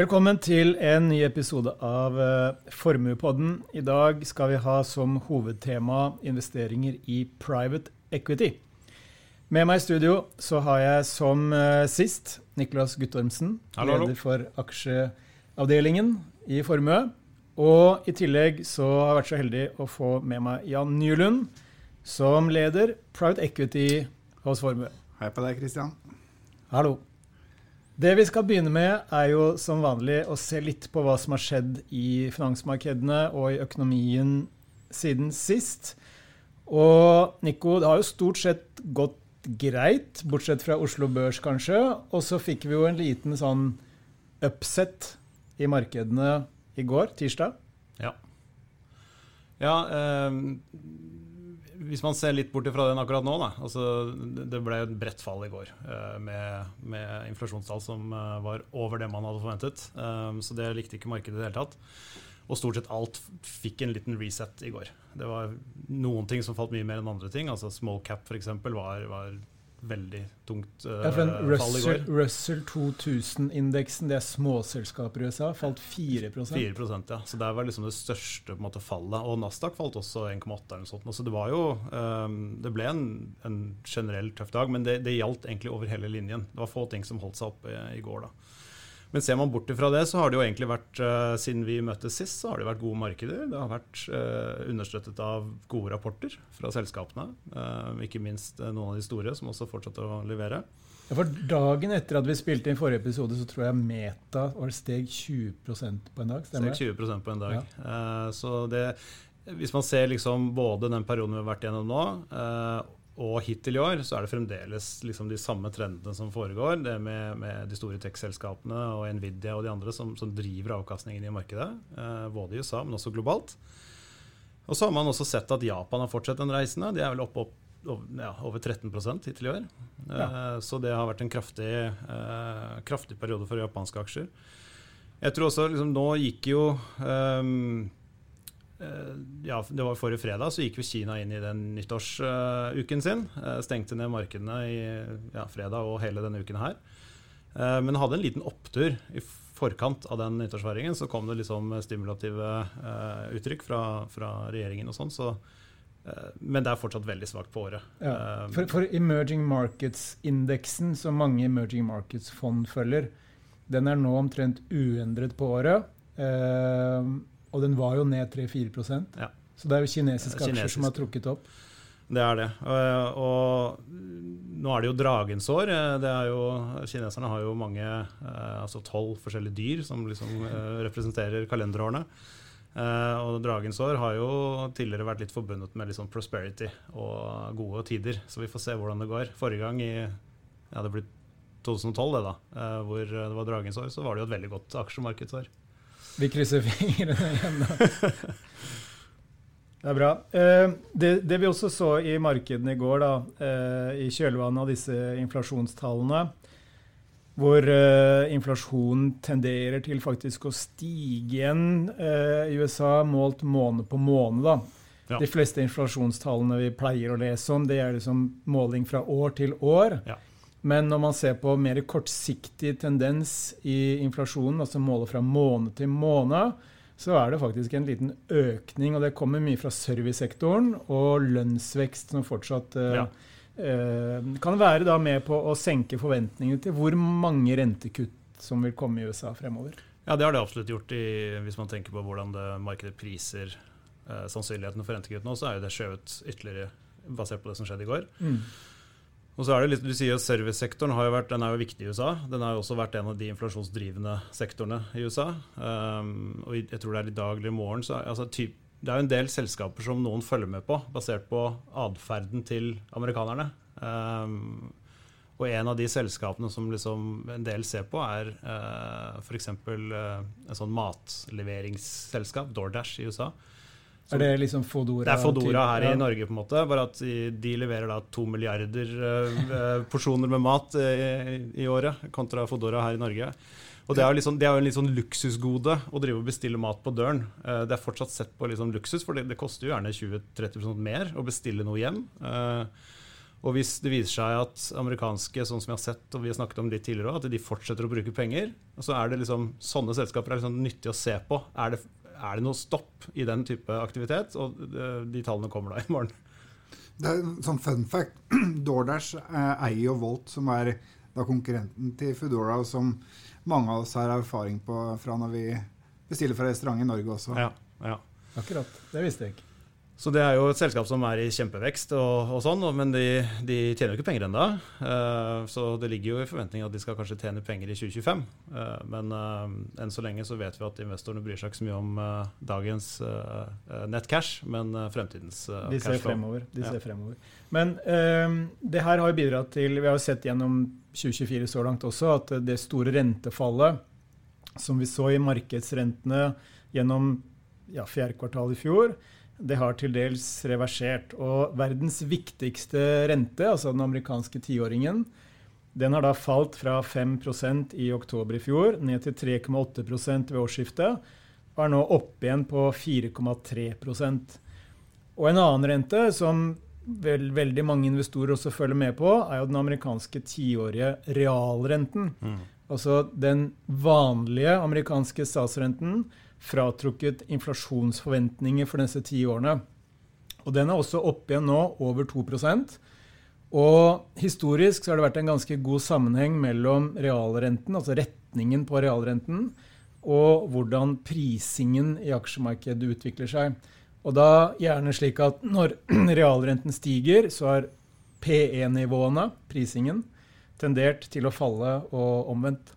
Velkommen til en ny episode av uh, Formuepodden. I dag skal vi ha som hovedtema investeringer i private equity. Med meg i studio så har jeg som uh, sist Niklas Guttormsen, hallo, leder for aksjeavdelingen i Formue. Og i tillegg så har jeg vært så heldig å få med meg Jan Nylund, som leder private equity hos Formue. Hei på deg, Kristian. Hallo. Det vi skal begynne med, er jo som vanlig å se litt på hva som har skjedd i finansmarkedene og i økonomien siden sist. Og Nico, det har jo stort sett gått greit, bortsett fra Oslo Børs kanskje. Og så fikk vi jo en liten sånn upset i markedene i går, tirsdag. Ja. Ja, eh, hvis man ser litt bort fra den akkurat nå, da, altså, det ble et bredt fall i går uh, med, med, inflasjonstall som uh, var over det man hadde forventet. Um, så det likte ikke markedet i det hele tatt. Og stort sett alt fikk en liten reset i går. Det var noen ting som falt mye mer enn andre ting. altså Small cap f.eks. Var, var veldig tungt uh, ja, fall i går. Russell 2000-indeksen, det er småselskaper i USA, falt 4% 4% ja. Så det var liksom det største måte, fallet. Og Nasdaq falt også 1,8 eller noe sånt. Så det var jo um, Det ble en, en generell tøff dag, men det, det, gjaldt egentlig over hele linjen. Det var få ting som holdt seg oppe i, i går, da. Men ser man bort fra det, så har det jo egentlig vært, uh, siden vi møttes sist, så har det vært gode markeder. Det har vært uh, understøttet av gode rapporter fra selskapene. Uh, ikke minst noen av de store, som også fortsatte å levere. Ja, for Dagen etter at vi spilte inn forrige episode, så tror jeg Meta var steg 20% på en dag. Stemmer Steg 20% på en dag. Ja. så det, hvis man ser liksom både den perioden vi har vært gjennom nå, og hittil i år så er det fremdeles liksom de samme trendene som foregår. Det med, med de store tech-selskapene og Nvidia og de andre som, som driver avkastningen i markedet. Eh, både i USA, men også globalt. Og så har man også sett at Japan har fortsatt den reisende. De er vel oppe opp, ja, over 13 hittil i år. Ja. Eh, så det har vært en kraftig, eh, kraftig periode for japanske aksjer. Jeg tror også liksom, Nå gikk jo um, ja, det var Forrige fredag så gikk jo Kina inn i den nyttårsuken sin. Eh, stengte ned markedene i ja, fredag og hele denne uken her. Eh, men hadde en liten opptur i forkant av den nyttårsfeiringen. Så kom det liksom stimulative uttrykk fra, fra regjeringen og sånn. Så, men det er fortsatt veldig svakt på året. Ja, for, for, emerging markets-indeksen, som mange emerging markets-fond følger, den er nå omtrent uendret på året. Og den var jo ned 3-4% ja. Så det er jo kinesiske aksjer Kinesisk. som har trukket opp. Det er det. Og, og, nå er det jo dragens år. Det er jo, kineserne har jo mange, eh, altså tolv forskjellige dyr som liksom eh, representerer kalenderårene. Og Dragens år har jo tidligere vært litt forbundet med liksom prosperity og gode tider. Så vi får se hvordan det går. Forrige gang, i ja, det blir 2012, det da, hvor det var Dragens år, så var det jo et veldig godt aksjemarkedsår. Vi krysser fingrene igjen, da. Det er bra. Eh, det, det, vi også så i markedene i går, da, eh, i kjølvannet av disse inflasjonstallene, hvor eh, inflasjonen tenderer til faktisk å stige igjen i USA, målt måned på måned. da. Ja. De fleste inflasjonstallene vi pleier å lese om, det er liksom måling fra år til år. Ja. Men når man ser på mer kortsiktig tendens i inflasjonen, altså målet fra måned til måned, så er det faktisk en liten økning. Og det kommer mye fra servicesektoren og lønnsvekst som fortsatt uh, ja. uh, kan være da med på å senke forventningene til hvor mange rentekutt som vil komme i USA fremover. Ja, det har det absolutt gjort, i, hvis man tenker på hvordan det markedet priser uh, sannsynligheten for rentekutt nå, så er jo det skjøvet ytterligere basert på det som skjedde i går. Mm. Og så er det litt, du sier at Servicesektoren har jo vært, den er jo viktig i USA. Den har jo også vært en av de inflasjonsdrivende sektorene i USA. Um, og jeg tror det er i dag eller i morgen så altså, typ, Det er jo en del selskaper som noen følger med på, basert på atferden til amerikanerne. Um, og en av de selskapene som liksom en del ser på, er uh, f.eks. Uh, en sånn matleveringsselskap, DoorDash i USA er det liksom Fodora? Det er Fodora her ja. i Norge, på en måte. Bare at de leverer da to milliarder uh, porsjoner med mat uh, i året, kontra Fodora her i Norge. Og det er, liksom, det er jo en litt sånn luksusgode å drive og bestille mat på døren. Uh, det er fortsatt sett på liksom luksus, for det, det koster jo gjerne 20-30 mer å bestille noe hjem. Og hvis det viser seg at amerikanske, sånn som vi har sett og vi har snakket om litt tidligere, at de fortsetter å bruke penger, så er det liksom sånne selskaper er liksom nyttig å se på. Er det, er det noe stopp i den type aktivitet? Og de, de tallene kommer da i morgen. Det er en sånn fun fact. DoorDash eh, eier jo Volt, som er da konkurrenten til Foodora, og som mange av oss har erfaring på fra når vi bestiller fra restaurant i Norge også. Ja, ja. Akkurat. Det visste jeg ikke. Så det er jo et selskap som er i kjempevekst, og, og sånn, men de, de, tjener jo ikke penger ennå. Uh, så det ligger jo i forventning at de skal kanskje tjene penger i 2025. Uh, men uh, enn så lenge så vet vi at investorene bryr seg ikke så mye om dagens nettcash, men fremtidens uh, De ser fremover. De ser fremover. Men det her har jo bidratt til Vi har jo sett gjennom 2024 så langt også at det store rentefallet som vi så i markedsrentene gjennom ja, fjerde kvartal i fjor, det har til dels reversert. Og verdens viktigste rente, altså den amerikanske tiåringen, den har da falt fra 5% i oktober i fjor ned til 3,8 ved årsskiftet, og er nå oppe igjen på 4,3% Og en annen rente som vel, veldig mange investorer også følger med på, er jo den amerikanske tiårige realrenten. Mm. Altså den vanlige amerikanske statsrenten fratrukket inflasjonsforventninger for disse ti årene. Og den er også oppe igjen nå, over 2% Og historisk så har det vært en ganske god sammenheng mellom realrenten, altså retningen på realrenten, og hvordan prisingen i aksjemarkedet utvikler seg. Og da gjerne slik at når realrenten stiger, så har PE-nivåene, prisingen, tendert til å falle og omvendt.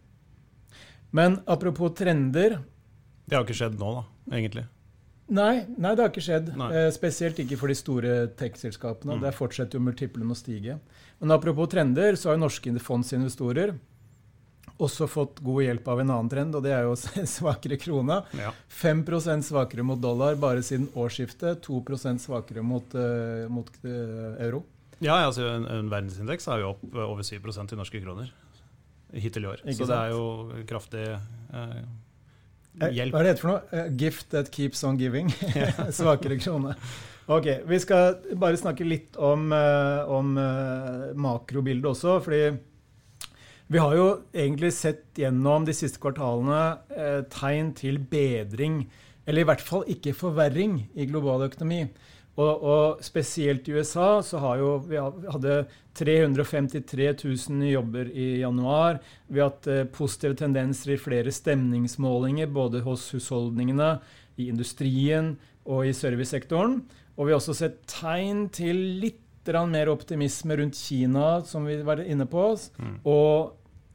Men apropos trender, det har ikke skjedd nå, da, egentlig? Nei, nei det har ikke skjedd. Eh, spesielt ikke for de store tech-selskapene. Mm. Der fortsetter jo multiplen å stige. Men apropos trender, så har jo norske fondsinvestorer også fått god hjelp av en annen trend, og det er jo svakere krone. Ja. 5% svakere mot dollar bare siden årsskiftet. 2 svakere mot, uh, mot uh, euro. Ja, altså en, en verdensindeks er jo opp uh, over 7% i norske kroner hittil i år. Ikke så sant? det er jo kraftig Eh, hjelp. Hva er det for noe? Uh, gift that keeps on giving. Svakere krone. Ok, Vi skal bare snakke litt om, uh, om makrobildet også. fordi vi har jo egentlig sett gjennom de siste kvartalene tegn til bedring, eller i hvert fall ikke forverring, i global økonomi. Og, og, spesielt i USA så har jo vi hadde 353 000 jobber i januar. Vi har hatt eh, positive tendenser i flere stemningsmålinger både hos husholdningene, i industrien og i servicesektoren. Og vi har også sett tegn til litt mer optimisme rundt Kina, som vi var inne på. Mm. Og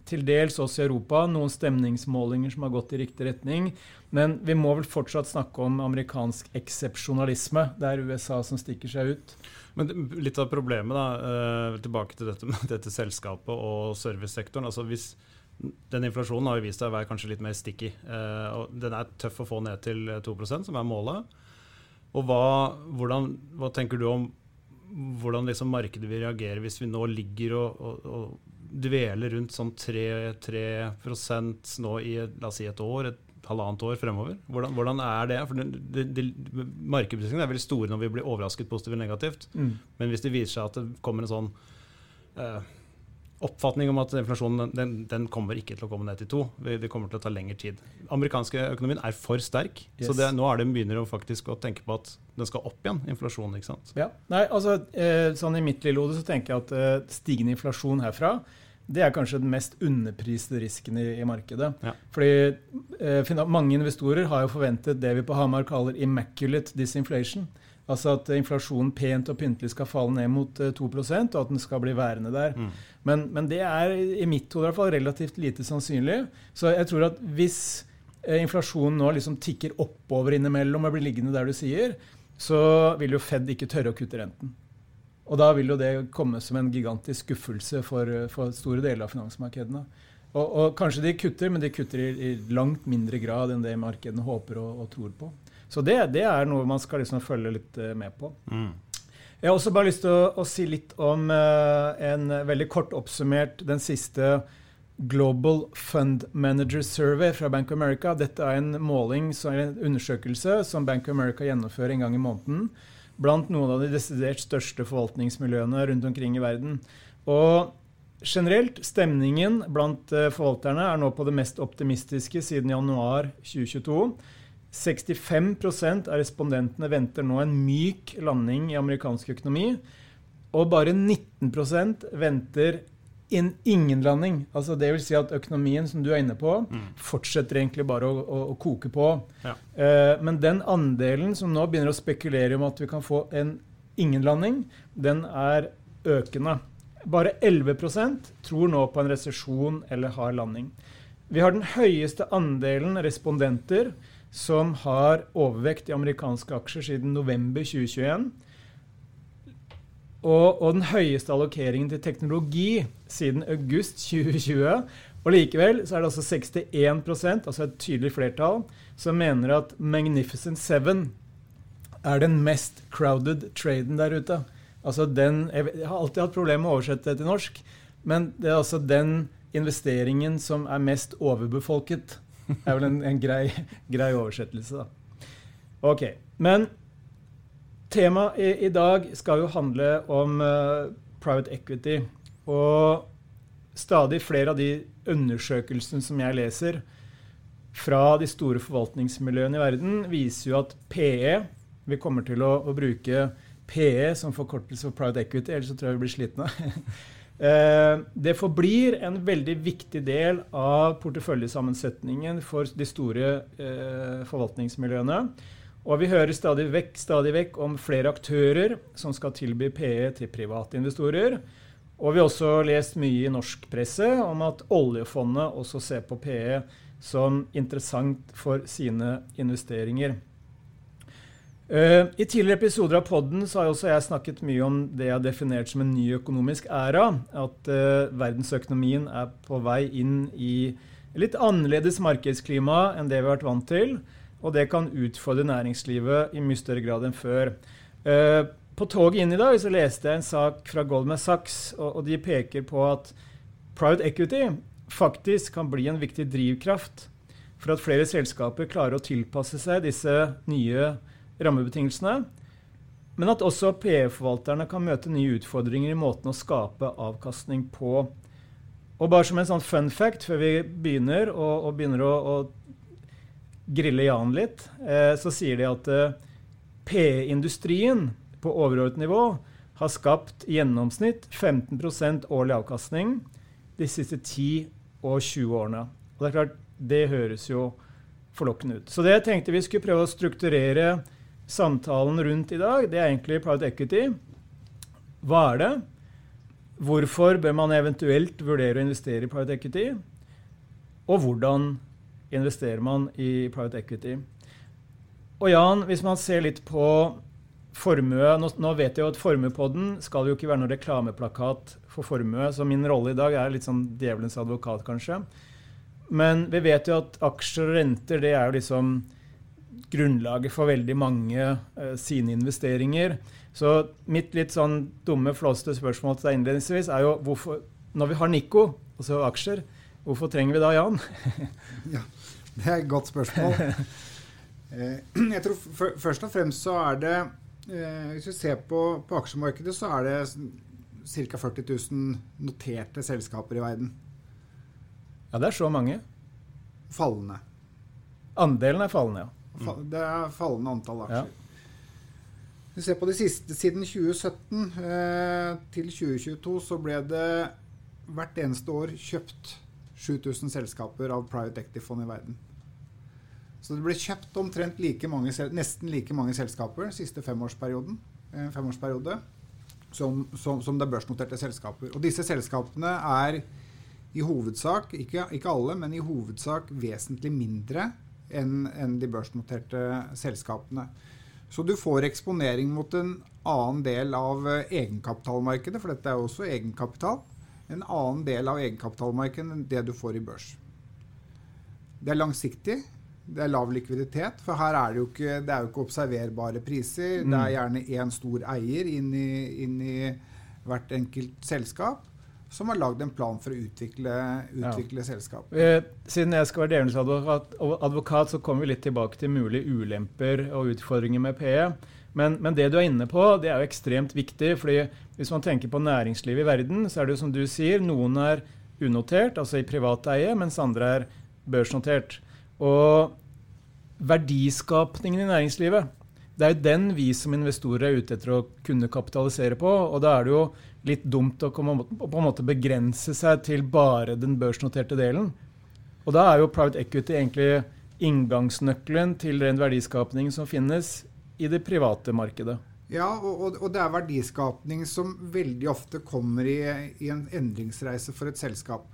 til dels også i Europa noen stemningsmålinger som har gått i riktig retning. Men vi må vel fortsatt snakke om amerikansk eksepsjonalisme. Det er USA som stikker seg ut. Men litt av problemet, da, uh, tilbake til dette med dette selskapet og servicesektoren. altså hvis den inflasjonen har jo vist seg å være kanskje litt mer sticky. Uh, og den er tøff å få ned til 2% som er målet. Og hva, hvordan, hva tenker du om hvordan liksom markedet vil reagere hvis vi nå ligger og, og, og dveler rundt sånn 3, 3 nå i la oss si et år, et halvannet år fremover? Hvordan, hvordan er det? For det, det, det, er veldig store når vi blir overrasket positivt eller negativt. Mm. Men hvis det viser seg at det kommer en sånn eh, oppfatning om at inflasjonen den, den, kommer ikke til å komme ned til to. Det kommer til å ta lengre tid. Amerikanske økonomien er for sterk, yes. så det, nå er det begynner å faktisk å tenke på at den skal opp igjen, inflasjonen. ikke sant? Ja, Nei, altså, eh, sånn I mitt lille hode så tenker jeg at eh, stigende inflasjon herfra det er kanskje den mest underpriste risken i, i markedet. Ja. Fordi eh, Mange investorer har jo forventet det vi på Hamar kaller immaculate disinflation. Altså at inflasjonen pent og pyntelig skal falle ned mot eh, 2 og at den skal bli værende der. Mm. Men, men, det er i mitt hode relativt lite sannsynlig. Så jeg tror at hvis eh, inflasjonen nå liksom tikker oppover innimellom og blir liggende der du sier, så vil jo Fed ikke tørre å kutte renten. Og da vil jo det komme som en gigantisk skuffelse for, for store deler av finansmarkedene. Og, og, kanskje de kutter, men de kutter i, i, langt mindre grad enn det markedene håper og, og tror på. Så det, det, er noe man skal liksom følge litt uh, med på. Mm. Jeg har også bare lyst til å, å si litt om uh, en veldig kort oppsummert den siste Global Fund Manager Survey fra Bank of America. Dette er en måling, en undersøkelse som Bank of America gjennomfører en gang i måneden blant noen av de desidert største forvaltningsmiljøene rundt omkring i verden. Og generelt, stemningen blant eh, forvalterne er nå på det mest optimistiske siden januar 2022. 65% av respondentene venter nå en myk landing i amerikansk økonomi. Og bare 19% venter en ingen landing. Altså det vil si at økonomien som du er inne på, mm. fortsetter egentlig bare å, å, å koke på. Ja. Eh, men den andelen som nå begynner å spekulere om at vi kan få en ingen landing, den er økende. Bare 11% tror nå på en resesjon eller har landing. Vi har den høyeste andelen respondenter som har overvekt i amerikanske aksjer siden november 2021. Og, og, den høyeste allokeringen til teknologi siden august 2020. Og likevel så er det altså 61% altså et tydelig flertall, som mener at Magnificent Seven er den mest crowded traden der ute. Altså den, Jeg har alltid hatt problemer med å oversette det til norsk, men det er altså den investeringen som er mest overbefolket. Det er vel en, en grei, grei, oversettelse, da. Ok. Men temaet i, i, dag skal jo handle om uh, private equity. Og stadig flere av de undersøkelsene som jeg leser fra de store forvaltningsmiljøene i verden, viser jo at PE Vi kommer til å, å bruke PE som forkortelse for private equity, ellers så tror jeg vi blir slitne. Eh, det forblir en veldig viktig del av porteføljesammensetningen for de store eh, forvaltningsmiljøene. Og vi hører stadig vekk, stadig vekk, om flere aktører som skal tilby PE til private investorer. Og vi har også lest mye i norsk presse om at oljefondet også ser på PE som interessant for sine investeringer. Uh, I tidligere episoder av podden så har også jeg snakket mye om det jeg har definert som en ny økonomisk æra. At uh, verdensøkonomien er på vei inn i litt annerledes markedsklima enn det vi har vært vant til. Og det kan utfordre næringslivet i mye større grad enn før. Uh, på toget inn i dag så leste jeg en sak fra Goldman Sachs, og, og de peker på at private equity faktisk kan bli en viktig drivkraft for at flere selskaper klarer å tilpasse seg disse nye rammebetingelsene. Men at også PE-forvalterne kan møte nye utfordringer i måten å skape avkastning på. Og bare som en sånn fun fact før vi begynner, og, og begynner å, å, grille Jan litt, eh, så sier de at eh, PE-industrien på overordnet nivå har skapt i gjennomsnitt 15% årlig avkastning de siste 10 og 20 årene. Og det er klart, det høres jo forlokkende ut. Så det jeg tenkte vi skulle prøve å strukturere samtalen rundt i dag, det er egentlig private equity. Hva er det? Hvorfor bør man eventuelt vurdere å investere i private equity? Og hvordan investerer man i private equity? Og Jan, hvis man ser litt på formue Nå, vet jeg jo at Formuepodden skal jo ikke være noen reklameplakat for formue, så min rolle i dag er litt sånn djevelens advokat, kanskje. Men vi vet jo at aksjer og renter det er jo liksom grunnlaget for veldig mange uh, sine investeringer. Så mitt litt sånn dumme, flåste spørsmål til deg innledningsvis er jo hvorfor, når vi har Nico, altså aksjer, hvorfor trenger vi da Jan? ja, det er et godt spørsmål. Eh, jeg tror Først og fremst så er det eh, Hvis vi ser på, på aksjemarkedet, så er det ca. 40 000 noterte selskaper i verden. Ja, det er så mange. Fallende. Andelen er fallende, ja. Mm. Det er fallende antall aksjer. Hvis vi ser på de siste, Siden 2017 eh, til 2022 så ble det hvert eneste år kjøpt 7000 selskaper av private equity-fond i verden. Så det ble kjøpt omtrent like mange, nesten like mange selskaper siste femårsperioden, eh, femårsperiode som, som, som, det børsnoterte selskaper. Og disse selskapene er i hovedsak, ikke, ikke alle, men i hovedsak vesentlig mindre enn en de børsnoterte selskapene. Så du får eksponering mot en annen del av eh, egenkapitalmarkedet, for dette er jo også egenkapital. En annen del av egenkapitalmarkedet enn det du får i børs. Det er langsiktig. Det er lav likviditet, for her er det jo ikke, det jo ikke observerbare priser. Mm. Det er gjerne én stor eier inn i, inn i hvert enkelt selskap. Som har lagd en plan for å utvikle, utvikle ja. selskap. Eh, siden jeg skal være djevelens advokat, advokat, så kommer vi litt tilbake til mulige ulemper og utfordringer med PE. Men, men, det du er inne på, det er jo ekstremt viktig. fordi hvis man tenker på næringslivet i verden, så er det jo som du sier, noen er unotert, altså i privat eie, mens andre er børsnotert. Og verdiskapningen i næringslivet, det er jo den vi som investorer er ute etter å kunne kapitalisere på. Og da er det jo litt dumt å, på en måte begrense seg til bare den børsnoterte delen. Og da er jo private equity egentlig inngangsnøkkelen til den verdiskapningen som finnes i det private markedet. Ja, og, og det er verdiskapning som veldig ofte kommer i, i, en endringsreise for et selskap.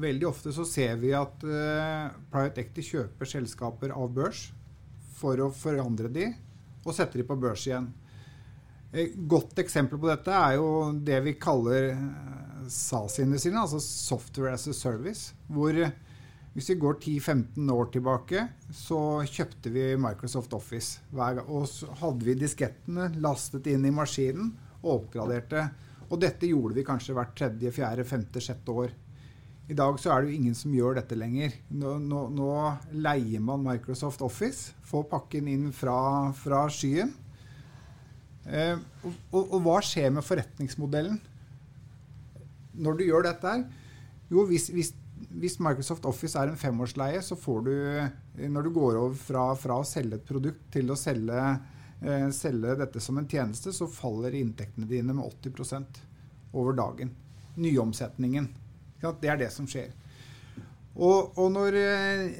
Veldig ofte så ser vi at uh, private equity kjøper selskaper av børs for å forandre de og setter de på børs igjen. Et godt eksempel på dette er jo det vi kaller eh, SAS-industrien, altså Software as a Service. Hvor eh, hvis vi går 10-15 år tilbake, så kjøpte vi Microsoft Office. Og så hadde vi diskettene lastet inn i maskinen og oppgraderte. Og dette gjorde vi kanskje hvert tredje, fjerde, femte, sjette år. I dag så er det jo ingen som gjør dette lenger. Nå, nå, nå leier man Microsoft Office, får pakken inn fra, fra skyen. Eh, og, og, og, hva skjer med forretningsmodellen når du gjør dette her? Jo, hvis, hvis, hvis, Microsoft Office er en femårsleie, så får du, når du går over fra, fra å selge et produkt til å selge, eh, selge dette som en tjeneste, så faller inntektene dine med 80% over dagen. Nyomsetningen. Det er det som skjer. Og, og når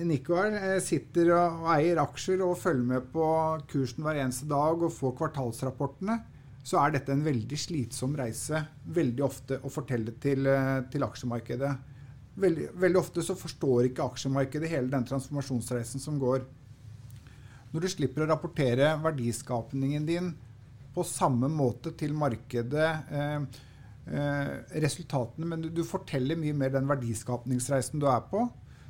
Nicoel eh, sitter og eier aksjer og følger med på kursen hver eneste dag og får kvartalsrapportene, så er dette en veldig slitsom reise veldig ofte å fortelle til, eh, til aksjemarkedet. Veldig, veldig, ofte så forstår ikke aksjemarkedet hele den transformasjonsreisen som går. Når du slipper å rapportere verdiskapningen din på samme måte til markedet eh, Eh, resultatene, men du, du, forteller mye mer den verdiskapningsreisen du er på.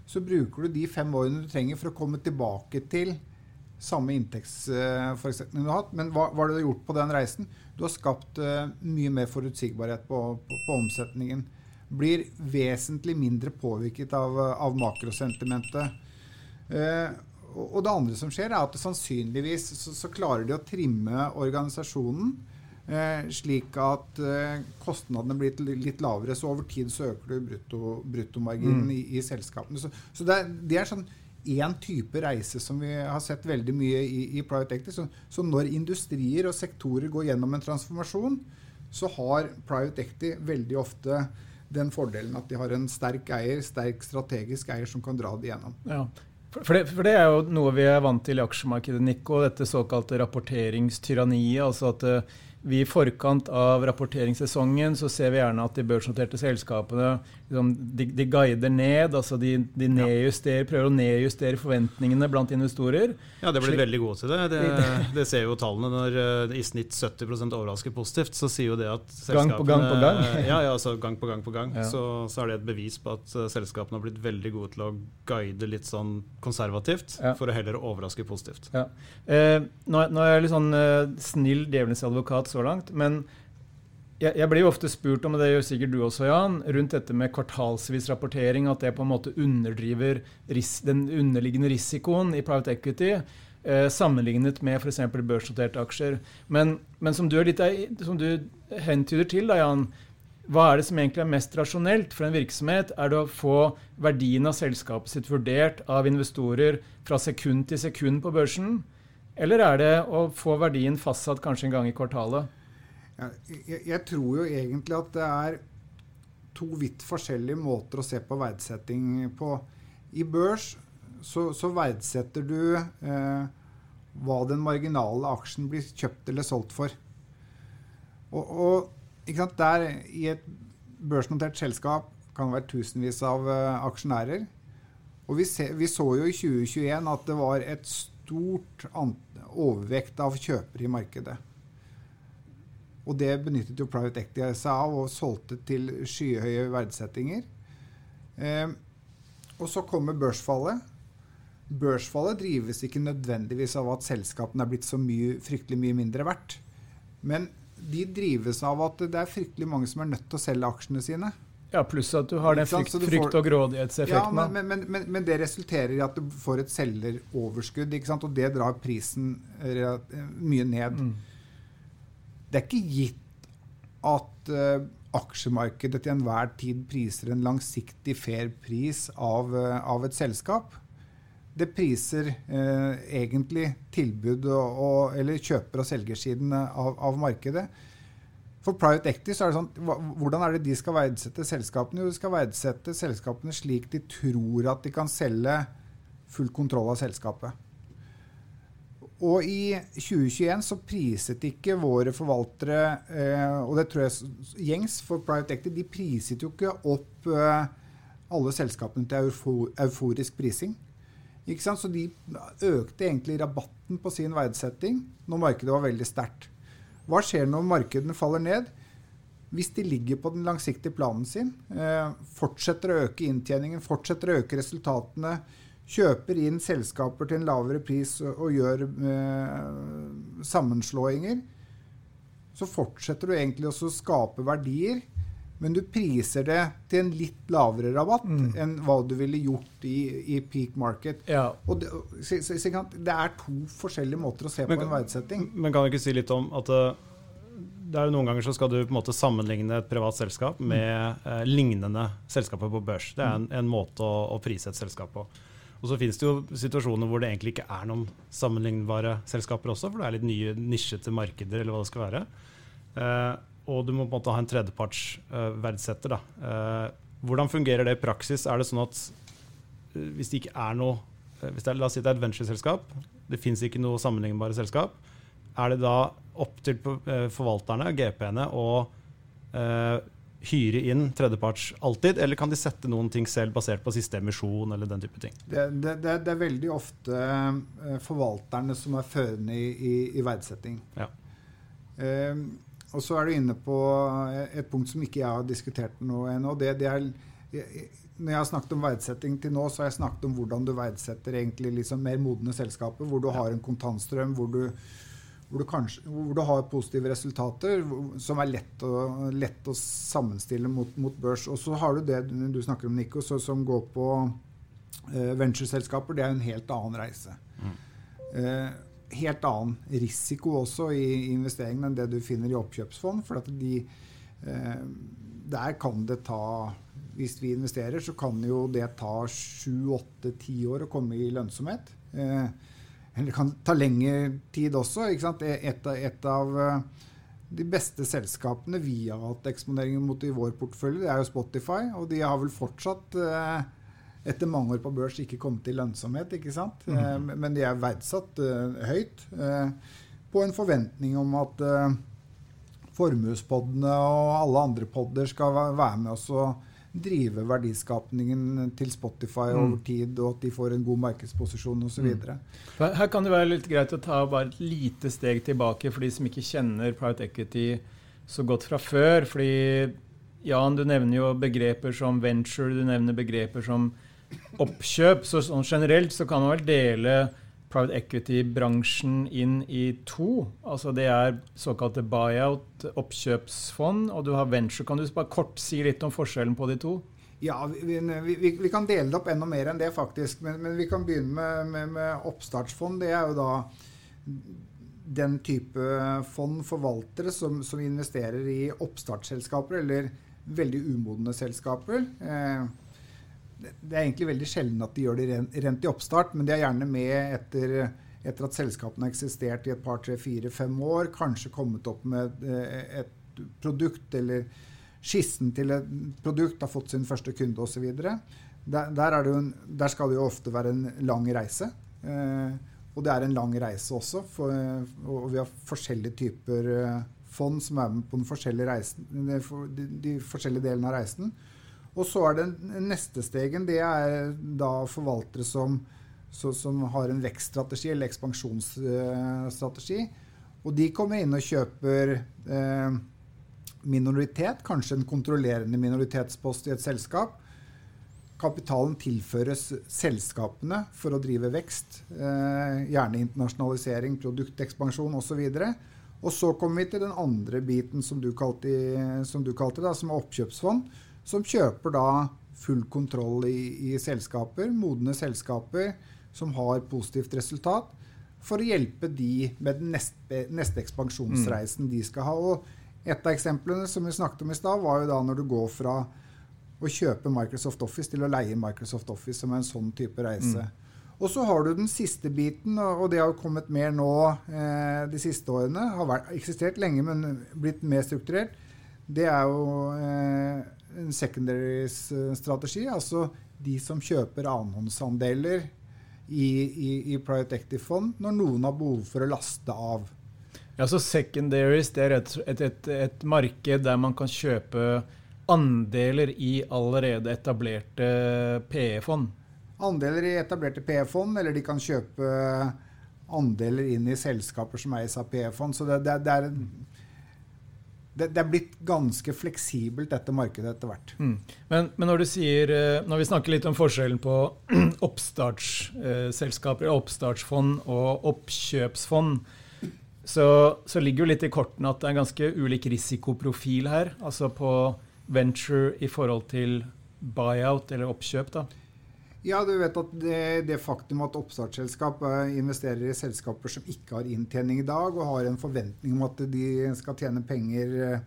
Så bruker du de fem årene du trenger for å komme tilbake til samme inntektsforutsetning du har hatt. Men hva, hva har du gjort på den reisen? Du har skapt uh, mye mer forutsigbarhet på, på, på, omsetningen. Blir vesentlig mindre påvirket av, av makrosentimentet. Uh, og det andre som skjer, er at sannsynligvis så, så klarer de å trimme organisasjonen Eh, slik at eh, kostnadene blir litt lavere. Så over tid så øker du brutto, bruttomarginen mm. i, i, selskapene. Så, så det, er, det, er, sånn én type reise som vi har sett veldig mye i, i private equity. Så, så, når industrier og sektorer går gjennom en transformasjon, så har private equity veldig ofte den fordelen at de har en sterk eier, sterk strategisk eier som kan dra det gjennom. Ja. For det, for det, er jo noe vi er vant til i aksjemarkedet, Nico, dette såkalte rapporteringstyranniet. altså at uh, vi I forkant av rapporteringssesongen så ser vi gjerne at de børsnoterte selskapene liksom, de, de, guider ned. altså de, de prøver å nedjustere forventningene blant investorer. Ja, det blir veldig gode til det. det. Det, ser jo tallene. Når uh, i snitt 70% overrasker positivt, så sier jo det at selskapene Gang på gang på gang? ja, ja, altså gang på gang på gang. Ja. Så, så, er det et bevis på at uh, selskapene har blitt veldig gode til å guide litt sånn konservativt, ja. for å heller overraske positivt. Ja. Uh, nå, nå, er jeg litt sånn snill djevelens advokat så langt. Men jeg, jeg, blir jo ofte spurt om, og det gjør sikkert du også, Jan, rundt dette med kvartalsvis rapportering, at det på en måte underdriver ris den underliggende risikoen i private equity. Eh, sammenlignet med f.eks. børsnoterte aksjer. Men, men som, du litt, som, du hentyder til, da, Jan, hva er det som egentlig er mest rasjonelt for en virksomhet? Er det å få verdien av selskapet sitt vurdert av investorer fra sekund til sekund på børsen? Eller er det å få verdien fastsatt kanskje en gang i kvartalet? Jeg, jeg, tror jo egentlig at det er to vidt forskjellige måter å se på verdsetting på. I børs så, så verdsetter du eh, hva den marginale aksjen blir kjøpt eller solgt for. Og, og der i et børsnotert selskap kan det være tusenvis av uh, aksjonærer. Og vi, se, vi, så jo i 2021 at det var et stort overvekt av kjøpere i markedet. Og det benyttet jo Private Equity seg av og solgte til skyhøye verdsettinger. Eh, og så kommer børsfallet. Børsfallet drives ikke nødvendigvis av at selskapene er blitt så mye, fryktelig mye mindre verdt. Men de drives av at det er fryktelig mange som er nødt til å selge aksjene sine. Ja, pluss at du har den frykt, frykt og grådighetseffekten. Ja, men, men, men, men, det resulterer i at du får et selgeroverskudd, og det drar prisen mye ned. Mm. Det er ikke gitt at uh, aksjemarkedet til enhver tid priser en langsiktig fair pris av, uh, av et selskap. Det priser uh, egentlig tilbud og, og, eller kjøper- og selgersiden av, av markedet. For private equity så er det sånn, Hvordan er det de skal verdsette selskapene? Jo, de skal verdsette selskapene slik de tror at de kan selge full kontroll av selskapet. Og i 2021 så priset ikke våre forvaltere, eh, og det tror jeg gjengs for private equity, de priset jo ikke opp eh, alle selskapene til euforisk prising. Ikke sant? Så de økte egentlig rabatten på sin verdsetting når markedet var veldig sterkt. Hva skjer når markedene faller ned? Hvis de ligger på den langsiktige planen sin, eh, fortsetter å øke inntjeningen, fortsetter å øke resultatene, kjøper inn selskaper til en lavere pris og, gjør eh, sammenslåinger, så fortsetter du egentlig også å skape verdier. Men du priser det til en litt lavere rabatt mm. enn hva du ville gjort i, i peak market. Ja. Og det, så, så, så, det, er to forskjellige måter å se men, på en verdsetting. Men kan du ikke si litt om at uh, det er Noen ganger så skal du på en måte sammenligne et privat selskap mm. med uh, lignende selskaper på børs. Det er en, en måte å, å, prise et selskap på. Og så finnes det jo situasjoner hvor det egentlig ikke er noen sammenlignbare selskaper også, for det er litt nye nisjete markeder, eller hva det skal være. Uh, og du må på en måte ha en tredjeparts uh, verdsetter. Uh, hvordan fungerer det i praksis? Er det sånn at uh, hvis det ikke er noe hvis det er, La oss si det er et ventureselskap, det fins ikke noe sammenlignbare selskap. Er det da opp til forvalterne, GP-ene, å hyre inn tredjeparts alltid, eller kan de sette noen ting selv basert på siste emisjon eller den type ting? Det, det, det, det er veldig ofte forvalterne som er førende i, i, i verdsetting. Ja. Um, og så er du inne på et punkt som ikke jeg har diskutert noe ennå. Det, det er, når jeg har snakket om verdsetting til nå, så har jeg snakket om hvordan du verdsetter egentlig liksom mer modne selskaper, hvor du har en kontantstrøm, hvor du, hvor du, kanskje, hvor du har positive resultater som er lett å, lett å sammenstille mot, mot, børs. Og så har du det du snakker om, Nico, så, som går på uh, ventureselskaper. Det er en helt annen reise. Mm. Uh, helt annen risiko også i investeringen enn det du finner i oppkjøpsfond. For at de, eh, der kan det ta Hvis vi investerer, så kan jo det ta sju, åtte, ti år å komme i lønnsomhet. Eh, eller det kan ta lengre tid også. Et, et, av eh, de beste selskapene vi har hatt eksponering mot i vår portefølje, det er jo Spotify. Og de har vel fortsatt etter mange år på børs ikke kommet til lønnsomhet. ikke sant? Mm. Men de er verdsatt uh, høyt uh, på en forventning om at uh, formuespoddene og alle andre podder skal være med oss og drive verdiskapningen til Spotify over mm. tid, og at de får en god markedsposisjon osv. Mm. Her kan det være litt greit å ta bare et lite steg tilbake for de som ikke kjenner private equity så godt fra før. fordi Jan, du nevner jo begreper som venture, du nevner begreper som oppkjøp. Så sånn generelt så kan man vel dele private equity-bransjen inn i to. Altså Det er såkalte buyout, oppkjøpsfond, og du har venture. Kan du bare kort si litt om forskjellen på de to? Ja, vi, vi, vi kan dele det opp enda mer enn det, faktisk. Men, men vi kan begynne med, med, med, oppstartsfond. Det er jo da den type fond, forvaltere, som, som investerer i oppstartsselskaper eller veldig umodne selskaper. Eh, det er egentlig veldig sjelden at de gjør det rent, i oppstart, men de er gjerne med etter, etter at selskapene har eksistert i et par, tre, fire, fem år. Kanskje kommet opp med eh, et produkt eller skissen til et produkt, har fått sin første kunde osv. Der, der, der skal det jo ofte være en lang reise. Eh, og det er en lang reise også. For, og vi har forskjellige typer eh, fond som er med på den forskjellige reisen, de, de forskjellige delene av reisen. Og så er det neste stegen. Det er da forvaltere som, så, som har en vekststrategi eller ekspansjonsstrategi. Og de kommer inn og kjøper eh, minoritet, kanskje en kontrollerende minoritetspost i et selskap. Kapitalen tilføres selskapene for å drive vekst. Eh, gjerne internasjonalisering, produktekspansjon osv. Og, så Og så kommer vi til den andre biten som du kalte, som, du kalte det, som er oppkjøpsfond, som kjøper da full kontroll i, i selskaper, modne selskaper som har positivt resultat, for å hjelpe de med den neste, neste ekspansjonsreisen mm. de skal ha. Og et av eksemplene som vi snakket om i stad, var jo da når du går fra å kjøpe Microsoft Office til å leie Microsoft Office, som er en sånn type reise. Mm. Og så har du den siste biten, og det har kommet mer nå eh, de siste årene. Har vært, eksistert lenge, men blitt mer strukturert. Det er jo eh, en secondary-strategi. Altså de som kjøper annenhåndsandeler i, i, i private equity-fond når noen har behov for å laste av. Ja, så Secondaries det er et, et, et, et marked der man kan kjøpe andeler i allerede etablerte PE-fond andeler i etablerte PE-fond, eller de kan kjøpe andeler inn i selskaper som eies av PE-fond. Så det, det, det, er, det, det, er blitt ganske fleksibelt, dette markedet, etter hvert. Mm. Men, men, når sier, eh, når vi snakker litt om forskjellen på oppstartsselskaper, oppstartsfond og oppkjøpsfond, så, så ligger jo litt i kortene at det er en ganske ulik risikoprofil her. Altså på venture i forhold til buyout eller oppkjøp. da. Ja, du vet at det, det faktum at oppstartsselskap eh, investerer i selskaper som ikke har inntjening i dag, og har en forventning om at de skal tjene penger eh,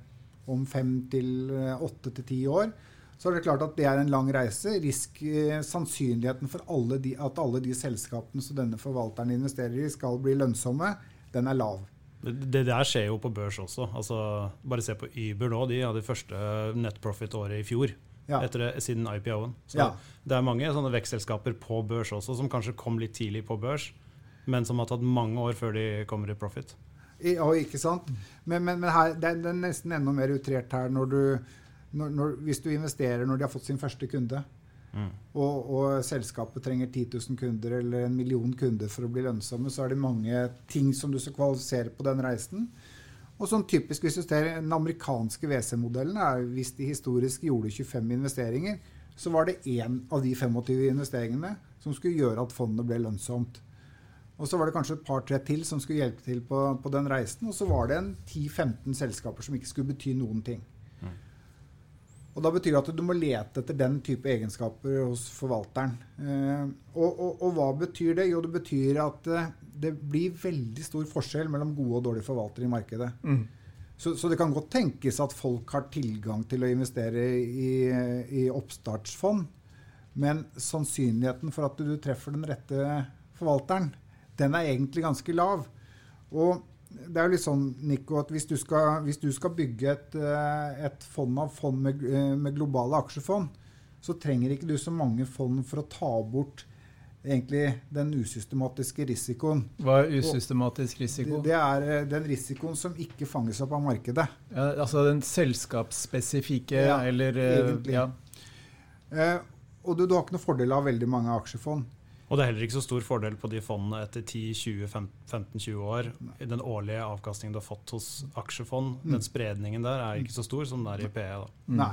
om fem til eh, åtte til ti år, så er det klart at det er en lang reise. Risk, sannsynligheten for alle de, at alle de selskapene som denne forvalteren investerer i, skal bli lønnsomme, den er lav. Det der skjer jo på børs også. Altså, bare se på Uber nå. De hadde første net profit-året i fjor ja. etter, siden IPO-en. Så ja. det er mange sånne vekstselskaper på børs også som kanskje kom litt tidlig på børs, men som har tatt mange år før de kommer i profit. Ja, ikke sant? Men, men, men her, det, er, det, er, nesten enda mer utrert her når du, når, når, hvis du investerer når de har fått sin første kunde, mm. og, og, selskapet trenger 10 000 kunder eller en million kunder for å bli lønnsomme, så er det mange ting som du skal kvalifisere på den reisen. Og sånn typisk hvis du ser Den amerikanske WC-modellen er hvis de historisk gjorde 25 investeringer, så var det én av de 25 investeringene som skulle gjøre at fondet ble lønnsomt. Og så var det kanskje et par-tre til som skulle hjelpe til på, på den reisen. Og så var det en 10-15 selskaper som ikke skulle bety noen ting. Og Da betyr det at du må lete etter den type egenskaper hos forvalteren. Eh, og, og, og, hva betyr det? Jo, det betyr at eh, det blir veldig stor forskjell mellom gode og dårlige forvaltere i markedet. Mm. Så, så, det kan godt tenkes at folk har tilgang til å investere i, i oppstartsfond. Men sannsynligheten for at du treffer den rette forvalteren, den er egentlig ganske lav. Og det er jo litt sånn, Nico, at hvis du skal, hvis du skal bygge et, eh, et, fond av fond med, eh, med, globale aksjefond, så trenger ikke du så mange fond for å ta bort egentlig den usystematiske risikoen. Hva er usystematisk risiko? Det, det er eh, den risikoen som ikke fanges opp av markedet. Ja, altså den selskapsspesifikke, ja, eller Egentlig. Ja. Eh, og du, du har ikke noe fordel av veldig mange aksjefond. Og det er heller ikke så stor fordel på de fondene etter 10-15-20 år. Den årlige avkastningen du har fått hos aksjefond, mm. den spredningen der er ikke så stor som den er i PE. Da. Mm. Nei.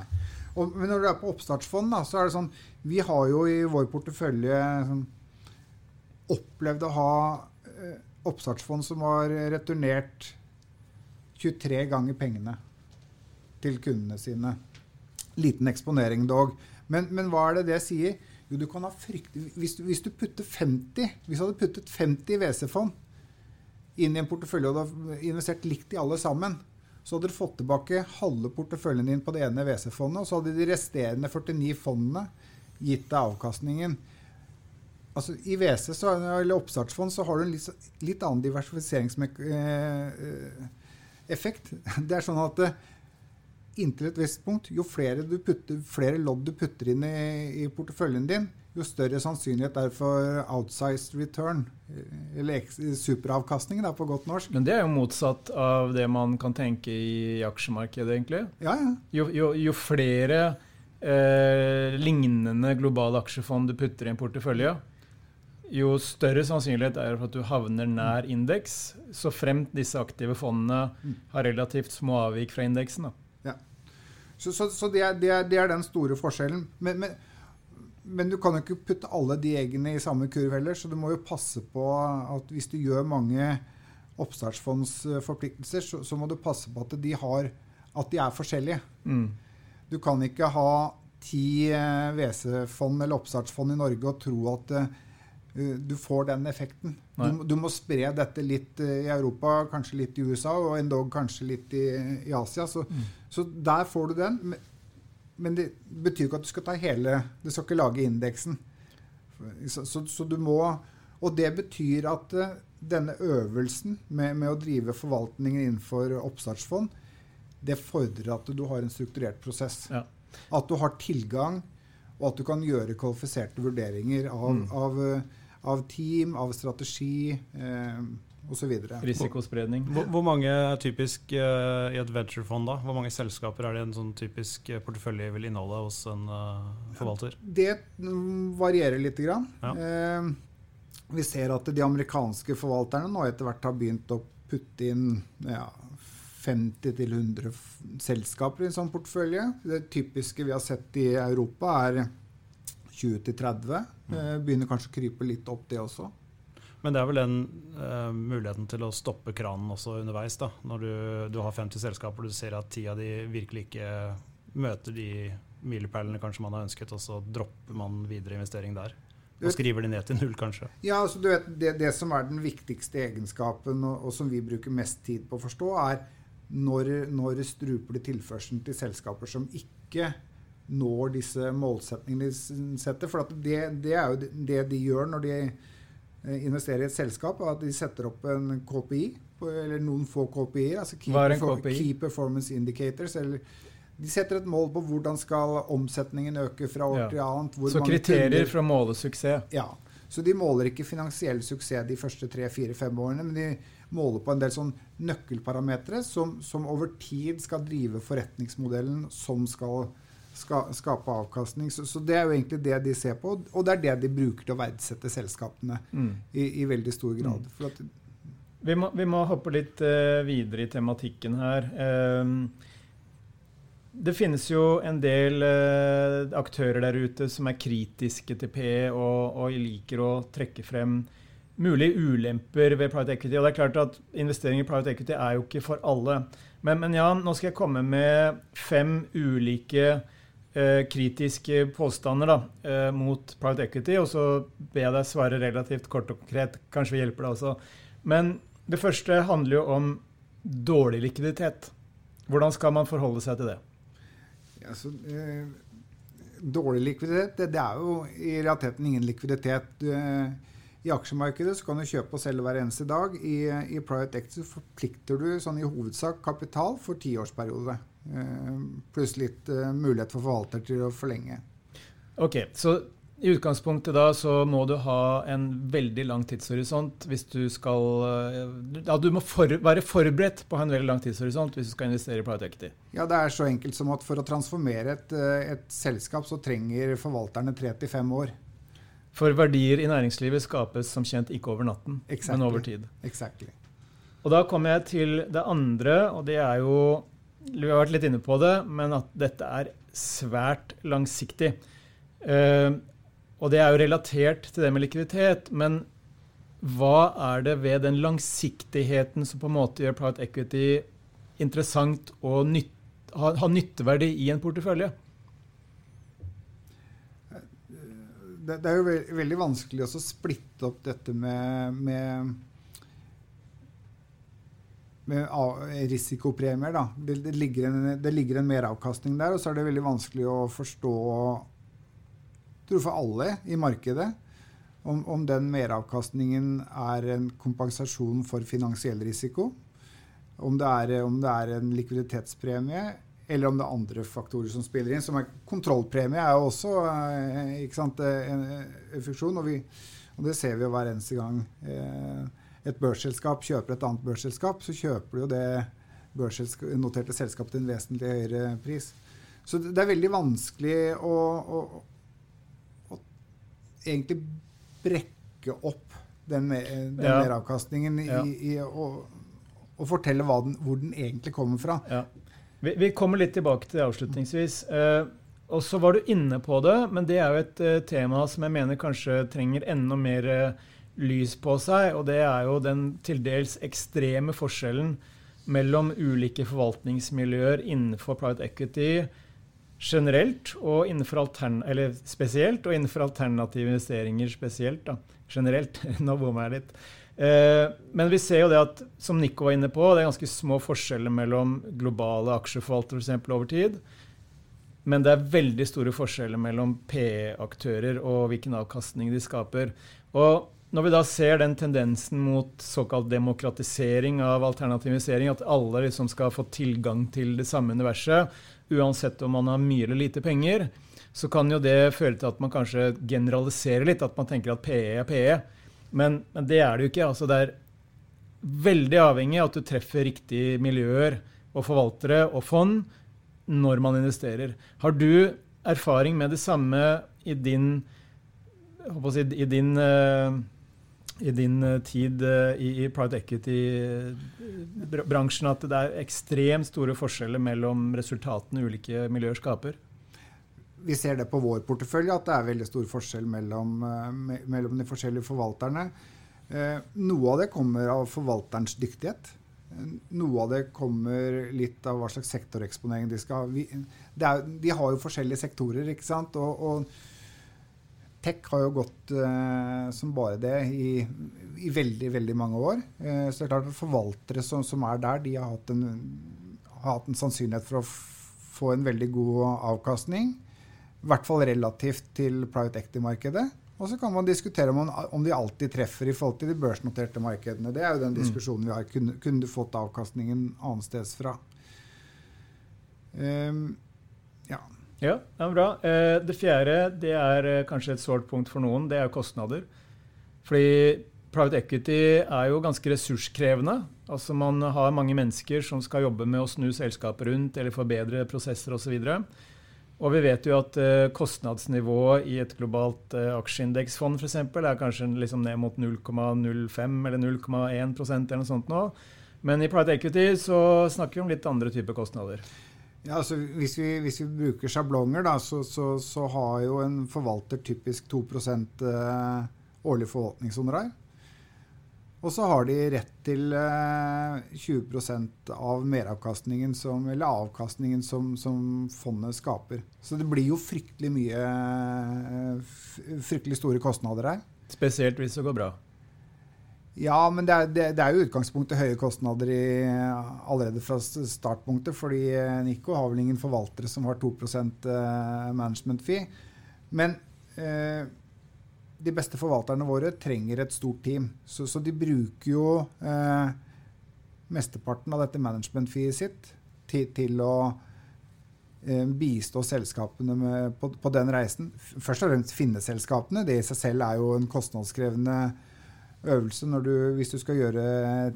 Og, men når du er på oppstartsfond, da, så er det sånn Vi har jo i vår portefølje sånn, opplevd å ha eh, oppstartsfond som har returnert 23 ganger pengene til kundene sine. Liten eksponering dog. Men, men hva er det det sier? Du kan ha frykt... Hvis, hvis, du putter 50 Hvis du hadde puttet 50 WC-fond inn i en portefølje og du hadde investert likt i alle sammen, så hadde du fått tilbake halve porteføljen din på det ene WC-fondet, og så hadde de resterende 49 fondene gitt deg avkastningen. Altså, I WC eller oppstartsfond så har du en litt, litt annen diversifiseringseffekt. Det er sånn at inntil et visst punkt, jo flere, putter, flere, lodd du putter inn i, i, porteføljen din, jo større sannsynlighet er for outsized return, eller superavkastning da, på godt norsk. Men det er jo motsatt av det man kan tenke i aksjemarkedet, egentlig. Ja, ja. Jo, jo, jo flere eh, lignende globale aksjefond du putter i en portefølje, jo større sannsynlighet er det for at du havner nær indeks, så fremt disse aktive fondene mm. har relativt små avvik fra indeksen. da. Så, så, så det, er, det, er, det, er, den store forskjellen. Men, men, men, du kan jo ikke putte alle de eggene i samme kurv heller, så du må jo passe på at hvis du gjør mange oppstartsfondsforpliktelser, så, så, må du passe på at de, har, at de er forskjellige. Mm. Du kan ikke ha ti eh, WC-fond eller oppstartsfond i Norge og tro at uh, du får den effekten. Du, du, må spre dette litt uh, i Europa, kanskje litt i USA, og endog kanskje litt i, i Asia. Så, mm. så, der får du den. Men, men det betyr ikke at du skal ta hele Du skal ikke lage indeksen. Så, så, så, du må Og det betyr at uh, denne øvelsen med, med, å drive forvaltningen innenfor oppstartsfond, det fordrer at du har en strukturert prosess. Ja. At du har tilgang, og at du kan gjøre kvalifiserte vurderinger av, mm. av, av team, av strategi eh, osv. Risikospredning. Hvor, hvor, mange er typisk eh, i et venturefond? da? Hvor mange selskaper er det en sånn typisk eh, portefølje vil inneholde hos en eh, forvalter? Det varierer litt. Grann. Ja. Eh, vi ser at de amerikanske forvalterne nå etter hvert har begynt å putte inn ja, 50-100 selskaper i en sånn portefølje. Det typiske vi har sett i Europa, er 20-30. Eh, begynner kanskje å krype litt opp, det også. Men det er vel den uh, muligheten til å stoppe kranen også underveis. da, Når du, du har 50 selskaper og du ser at ti av de virkelig ikke møter de milepælene kanskje man har ønsket, og så dropper man videre investering der. Og skriver de ned til null, kanskje? Ja, altså du vet, det, det som er den viktigste egenskapen, og, og, som vi bruker mest tid på å forstå, er når, når struper det tilførselen til selskaper som ikke når disse målsetningene de setter? For det, det, er jo det de gjør når de eh, investerer i et selskap, at de setter opp en KPI, eller noen få KPI-er. altså Key, KPI? key Performance Indicators. eller de setter et mål på hvordan skal omsetningen øke fra år ja. til annet. så kriterier for å måle suksess? Ja. Så de måler ikke finansiell suksess de første tre, fire, fem årene, men de måler på en del sånn nøkkelparametere som, som, over tid skal drive forretningsmodellen som skal, skal skape avkastning. Så, så, det er jo egentlig det de ser på, og det er det de bruker til å verdsette selskapene mm. i, i, veldig stor grad. Mm. Vi, må, vi, må, hoppe litt uh, videre i tematikken her. Um, det finnes jo en del uh, aktører der ute som er kritiske til PE og, og liker å trekke frem mulige ulemper ved private equity. Og det er klart at Investering i private equity er jo ikke for alle. Men, men ja, nå skal jeg komme med fem ulike eh, kritiske påstander da, eh, mot private equity. Og så ber jeg deg svare relativt kort og konkret. Kanskje vi hjelper deg også. Men det første handler jo om dårlig likviditet. Hvordan skal man forholde seg til det? Ja, så, eh, dårlig likviditet, det, det, er jo i realiteten ingen likviditet. Eh, i aksjemarkedet så kan du kjøpe og selge hver eneste dag. I, i private equity forplikter du sånn i hovedsak kapital for tiårsperiode. Eh, pluss litt eh, mulighet for forvalter til å forlenge. Ok, Så i utgangspunktet da så må du ha en veldig lang tidshorisont hvis du skal eh, Ja, du må for, være forberedt på å ha en veldig lang tidshorisont hvis du skal investere i private equity. Ja, det er så enkelt som at for å transformere et, et selskap så trenger forvalterne tre til fem år. For verdier i næringslivet skapes som kjent ikke over natten, exactly. men over tid. Exactly. Og da kommer jeg til det andre, og det er jo Vi har vært litt inne på det, men at dette er svært langsiktig. Uh, og det er jo relatert til det med likviditet, men hva er det ved den langsiktigheten som på en måte gjør private equity interessant og nytt, ha, ha nytteverdi i en portefølje? det, det, er jo ve veldig vanskelig å splitte opp dette med, med risikopremier. Da. Det, det, ligger en, det ligger en meravkastning der, og så er det veldig vanskelig å forstå tror for alle i markedet om, om den meravkastningen er en kompensasjon for finansiell risiko. Om det, er, om det er en likviditetspremie eller om det er andre faktorer som spiller inn. som er Kontrollpremie er jo også eh, sant, en, en funksjon, og, vi, og, det ser vi jo hver eneste gang. Eh, et børsselskap kjøper et annet børsselskap, så kjøper du jo det børsnoterte selskapet til en vesentlig høyere pris. Så det er veldig vanskelig å, å, å egentlig brekke opp den, den ja. meravkastningen i, ja. i, og, å, fortelle den, hvor den egentlig kommer fra. Ja. Vi, vi, kommer litt tilbake til det avslutningsvis. Eh, og så var du inne på det, men det er jo et eh, tema som jeg mener kanskje trenger enda mer eh, lys på seg, og det er jo den til dels ekstreme forskjellen mellom ulike forvaltningsmiljøer innenfor private equity generelt og innenfor eller spesielt, og innenfor alternative investeringer spesielt. Da. Generelt. Nå bommer jeg litt. Eh, men vi ser jo det at, som Nico var inne på, det er ganske små forskjeller mellom globale aksjeforvaltere for over tid. Men det er veldig store forskjeller mellom PE-aktører og hvilken avkastning de skaper. Og når vi da ser den tendensen mot såkalt demokratisering av alternativisering, at alle liksom skal få tilgang til det samme universet, uansett om man har mye eller lite penger, så kan jo det føre til at man kanskje generaliserer litt, at man tenker at PE er PE. Men, men det er det jo ikke. altså Det er veldig avhengig av at du treffer riktige miljøer og forvaltere og fond når man investerer. Har du erfaring med det samme i din, si, i din uh, i din eh, tid eh, i, private equity-bransjen at det er ekstremt store forskjeller mellom resultatene ulike miljøer skaper? Vi ser det på vår portefølje, at det er veldig stor forskjell mellom, eh, mellom de forskjellige forvalterne. Noe av det kommer av forvalterens dyktighet. Noe av det kommer litt av hva slags sektoreksponering de skal ha. de har jo forskjellige sektorer, ikke sant. og, og Tech har jo gått eh, som bare det i, i, veldig veldig mange år. Eh, så det er klart at Forvaltere som, som, er der, de har hatt, en, har hatt en sannsynlighet for å få en veldig god avkastning. I hvert fall relativt til private equity-markedet. Og så kan man diskutere om, om, de alltid treffer i forhold til de børsnoterte markedene. Det er jo den mm. diskusjonen vi har. Kunne, kunne du fått avkastningen annensteds fra? Um, ja. Det er bra. Eh, det fjerde det er eh, kanskje et sårt punkt for noen. Det er kostnader. Fordi private equity er jo ganske ressurskrevende. Altså Man har mange mennesker som skal jobbe med å snu selskapet rundt eller forbedre prosesser osv. Og, vi vet jo at uh, kostnadsnivået i et globalt aksjeindeksfond f.eks. er kanskje liksom ned mot 0,05 eller 0,1% eller noe sånt nå. Men i private equity så snakker vi om litt andre typer kostnader. Ja, altså hvis, vi, hvis vi bruker sjablonger, da, så, så, så, har jo en forvalter typisk 2 eh, årlig forvaltningshonorar. Og så har de rett til eh, 20 av meravkastningen som, eller avkastningen som, som, fondet skaper. Så det blir jo fryktelig mye eh, fryktelig store kostnader her. Spesielt hvis det går bra. Ja, men det er, det, det er jo utgangspunktet høye kostnader i, allerede fra startpunktet. Fordi eh, Nico har vel ingen forvaltere som har 2 eh, management fee. Men eh, de beste forvalterne våre trenger et stort team. Så, så de bruker jo eh, mesteparten av dette management fee sitt til, til å eh, bistå selskapene med, på, på, den reisen. Først og fremst finne selskapene. Det i seg selv er jo en kostnadskrevende øvelse når du, hvis du skal gjøre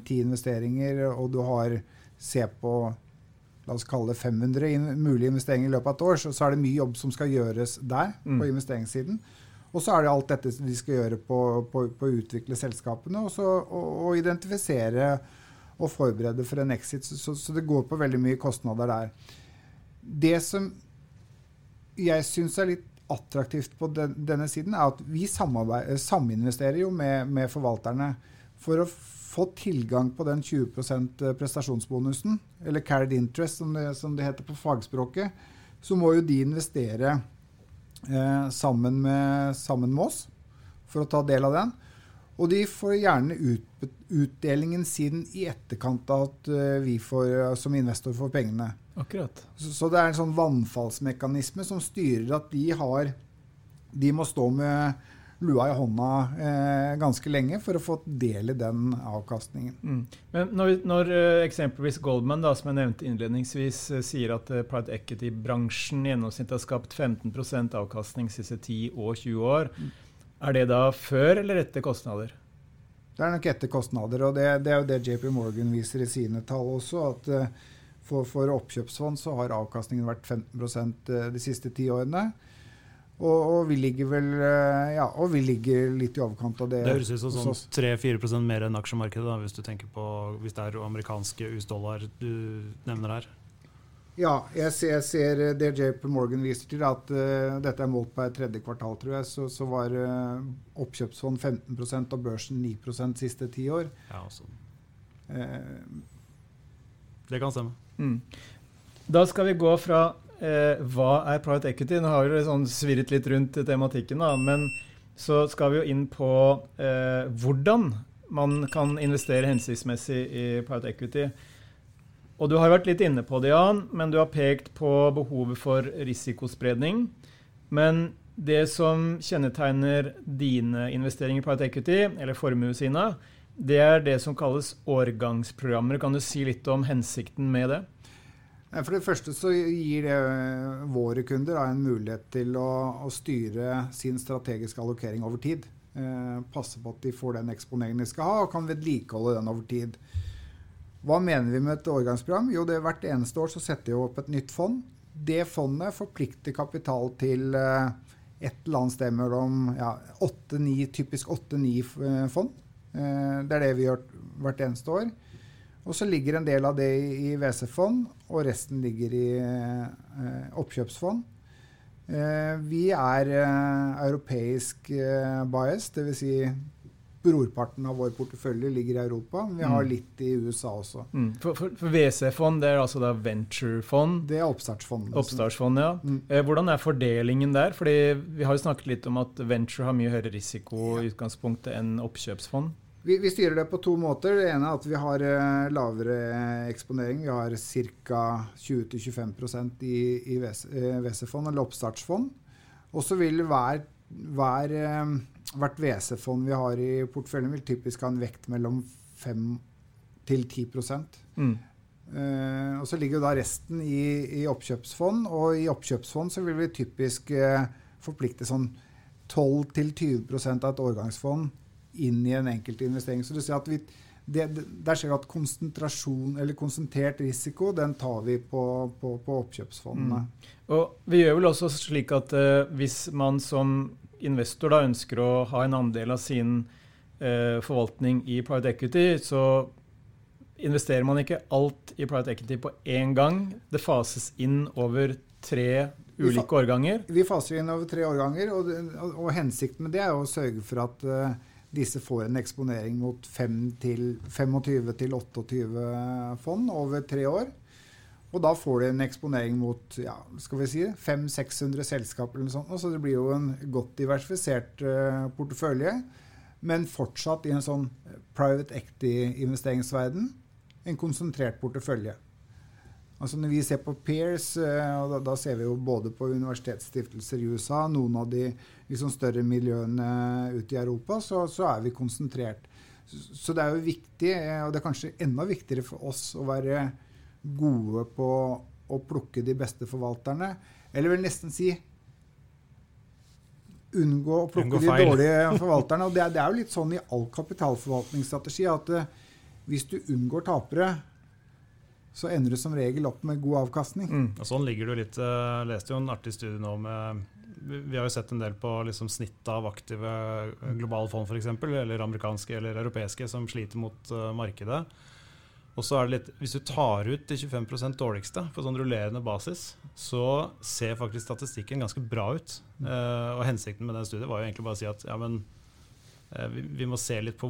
ti investeringer, og du har se på la oss kalle det 500 in mulige investeringer i løpet av et år, så, så, er det mye jobb som skal gjøres der, mm. på investeringssiden. Og så er det alt dette de skal gjøre på, på, på å utvikle selskapene, og, så, og, og, identifisere og forberede for en exit. Så, så, det går på veldig mye kostnader der. Det som jeg syns er litt attraktivt på den, denne siden, er at vi saminvesterer jo med, med, forvalterne for å få tilgang på den 20 eh, prestasjonsbonusen, eller carried interest, som det, som det, heter på fagspråket. Så må jo de investere eh, sammen, med, sammen, med, oss for å ta del av den. Og de får gjerne ut, utdelingen sin i etterkant av at uh, vi får, som investor får pengene. Akkurat. Så, så, det er en sånn vannfallsmekanisme som styrer at de har De må stå med lua i hånda eh, ganske lenge for å få del i den avkastningen. Mm. Men når, når uh, eksempelvis Goldman, da, som jeg nevnte innledningsvis, uh, sier at uh, private equity-bransjen i gjennomsnitt har skapt 15 avkastning de siste 10 og 20 år, mm. er det da før eller etter kostnader? Det er nok etter kostnader, og det, det er jo det JP Morgan viser i sine tall også. at for, for, oppkjøpsfond så har avkastningen vært 15 eh, de siste ti årene. Og, og, vi ligger vel eh, ja, og vi ligger litt i overkant av det. Det høres ut som sånn 3-4 mer enn aksjemarkedet, da, hvis du tenker på hvis det er amerikanske US-dollar du nevner her. Ja, jeg ser, jeg ser det JP Morgan viser til, at uh, dette er målt på et tredje kvartal, tror jeg, så, så var uh, oppkjøpsfond 15 og børsen 9% siste ti år. Ja, også. Uh, det kan stemme. Mm. Da skal vi gå fra hva er private equity? Nå har vi sånn svirret litt rundt tematikken, da, men så skal vi jo inn på hvordan man kan investere hensiktsmessig i private equity. Og du har vært litt inne på det, Jan, men du har pekt på behovet for risikospredning. Men det som kjennetegner dine investeringer i private equity, eller formue sine, det er det som kalles årgangsprogrammer. Kan du si litt om hensikten med det? For det første så gir det eh, våre kunder en mulighet til å, å styre sin strategiske allokering over tid. Eh, passe på at de får den eksponeringen de skal ha, og kan vedlikeholde den over tid. Hva mener vi med et årgangsprogram? Jo, det er hvert eneste år så setter vi opp et nytt fond. Det fondet forplikter kapital til eh, et eller annet sted mellom ja, 8-9, typisk 8-9 eh, fond. Eh, det er det vi gjør hvert eneste år. Og så ligger en del av det i WC-fond, og resten ligger i oppkjøpsfond. Vi er europeisk bias, dvs. Si Brorparten av vår portefølje ligger i Europa. Vi har mm. litt i USA også. Mm. For, for, for WC-fond det er altså da venturefond? Det er oppstartsfond. Oppstartsfond, ja. Mm. Eh, hvordan er fordelingen der? Fordi Vi har jo snakket litt om at venture har mye høyere risiko i utgangspunktet enn oppkjøpsfond. Vi, vi, styrer det på to måter. Det ene er at vi har uh, lavere eksponering. Vi har ca. 20-25 i, i WC-fond, eller oppstartsfond. Og så vil hver, hver uh, hvert WC-fond vi har i porteføljen, vil typisk ha en vekt mellom 5 til 10 mm. uh, Og så ligger jo da resten i, i, oppkjøpsfond, og i oppkjøpsfond så vil vi typisk forplikte sånn 12-20 av et årgangsfond inn i en enkelt investering. Så du ser at vi, det, der ser vi at konsentrasjon, eller konsentrert risiko den tar vi på, på, på oppkjøpsfondene. Mm. Og Vi gjør vel også slik at uh, hvis man som investor da ønsker å ha en andel av sin eh, forvaltning i private equity, så investerer man ikke alt i private equity på én gang. Det fases inn over tre ulike vi årganger. Vi faser inn over tre årganger, og, og, og hensikten med det er å sørge for at uh, disse får en eksponering mot 25-28 fond over tre år. Og da får du en eksponering mot ja, skal vi si 500-600 selskaper. eller sånt, Så det blir jo en godt diversifisert uh, portefølje. Men fortsatt i en sånn private equity-investeringsverden en konsentrert portefølje. Altså Når vi ser på peers, og da, da, ser vi jo både på universitetsstiftelser i USA, noen av de liksom større miljøene ute i Europa, så, så er vi konsentrert. Så, så, det er jo viktig, og det er kanskje enda viktigere for oss å være gode på å plukke de beste forvalterne. Eller vil nesten si unngå å plukke de dårlige forvalterne. Og det er, det er, jo litt sånn i all kapitalforvaltningsstrategi at uh, hvis du unngår tapere, så ender du som regel opp med god avkastning. Mm. Og sånn ligger du litt. Jeg uh, leste jo en artig studie nå med Vi har jo sett en del på liksom, snittet av aktive globale fond f.eks., eller amerikanske eller europeiske, som sliter mot uh, markedet. Og så er det litt, Hvis du tar ut de 25% dårligste på sånn rullerende basis, så ser faktisk statistikken ganske bra ut. Uh, og Hensikten med den studien var jo egentlig bare å si at ja, men, vi, vi, må se litt på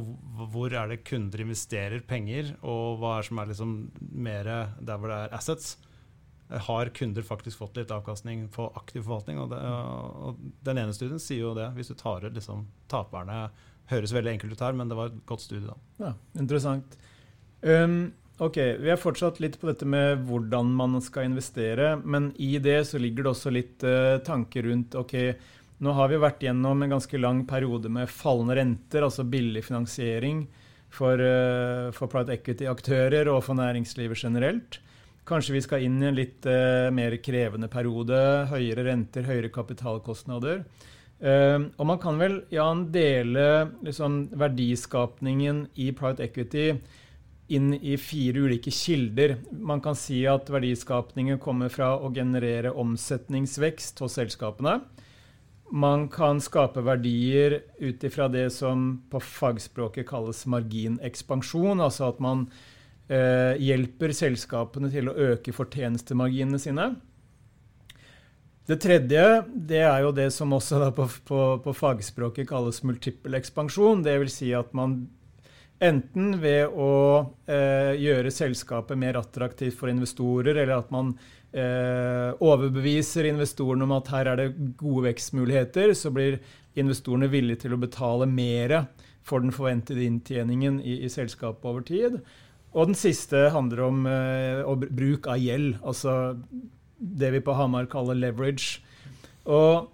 hvor er det kunder investerer penger, og hva er som er liksom mer der hvor det er assets. Uh, har kunder faktisk fått litt avkastning på aktiv forvaltning? Og, det, og Den ene studien sier jo det. Hvis du tar ut liksom, taperne Høres veldig enkelt ut her, men det var et godt studie. da. Ja, Interessant. Um, ok, Vi er fortsatt litt på dette med hvordan man skal investere. Men i det så ligger det også litt uh, tanker rundt ok, nå har vi vært gjennom en ganske lang periode med fallende renter, altså billig finansiering for, uh, for private equity-aktører og for næringslivet generelt. Kanskje vi skal inn i en litt uh, mer krevende periode. Høyere renter, høyere kapitalkostnader. Uh, og man kan vel Jan, dele liksom, verdiskapningen i private equity inn i fire ulike kilder. Man kan si at verdiskapningen kommer fra å generere omsetningsvekst hos selskapene. Man kan skape verdier ut ifra det som på fagspråket kalles marginekspansjon, altså at man eh, hjelper selskapene til å øke fortjenestemarginene sine. Det tredje det er jo det som også på, på, på, fagspråket kalles multiple ekspansjon. Dvs. Si at man enten ved å eh, gjøre selskapet mer attraktivt for investorer, eller at man overbeviser investorene om at her er det gode vekstmuligheter, så blir investorene villige til å betale mer for den forventede inntjeningen i, i selskapet over tid. Og den siste handler om eh, bruk av gjeld. altså det vi på Hamar kaller leverage. Og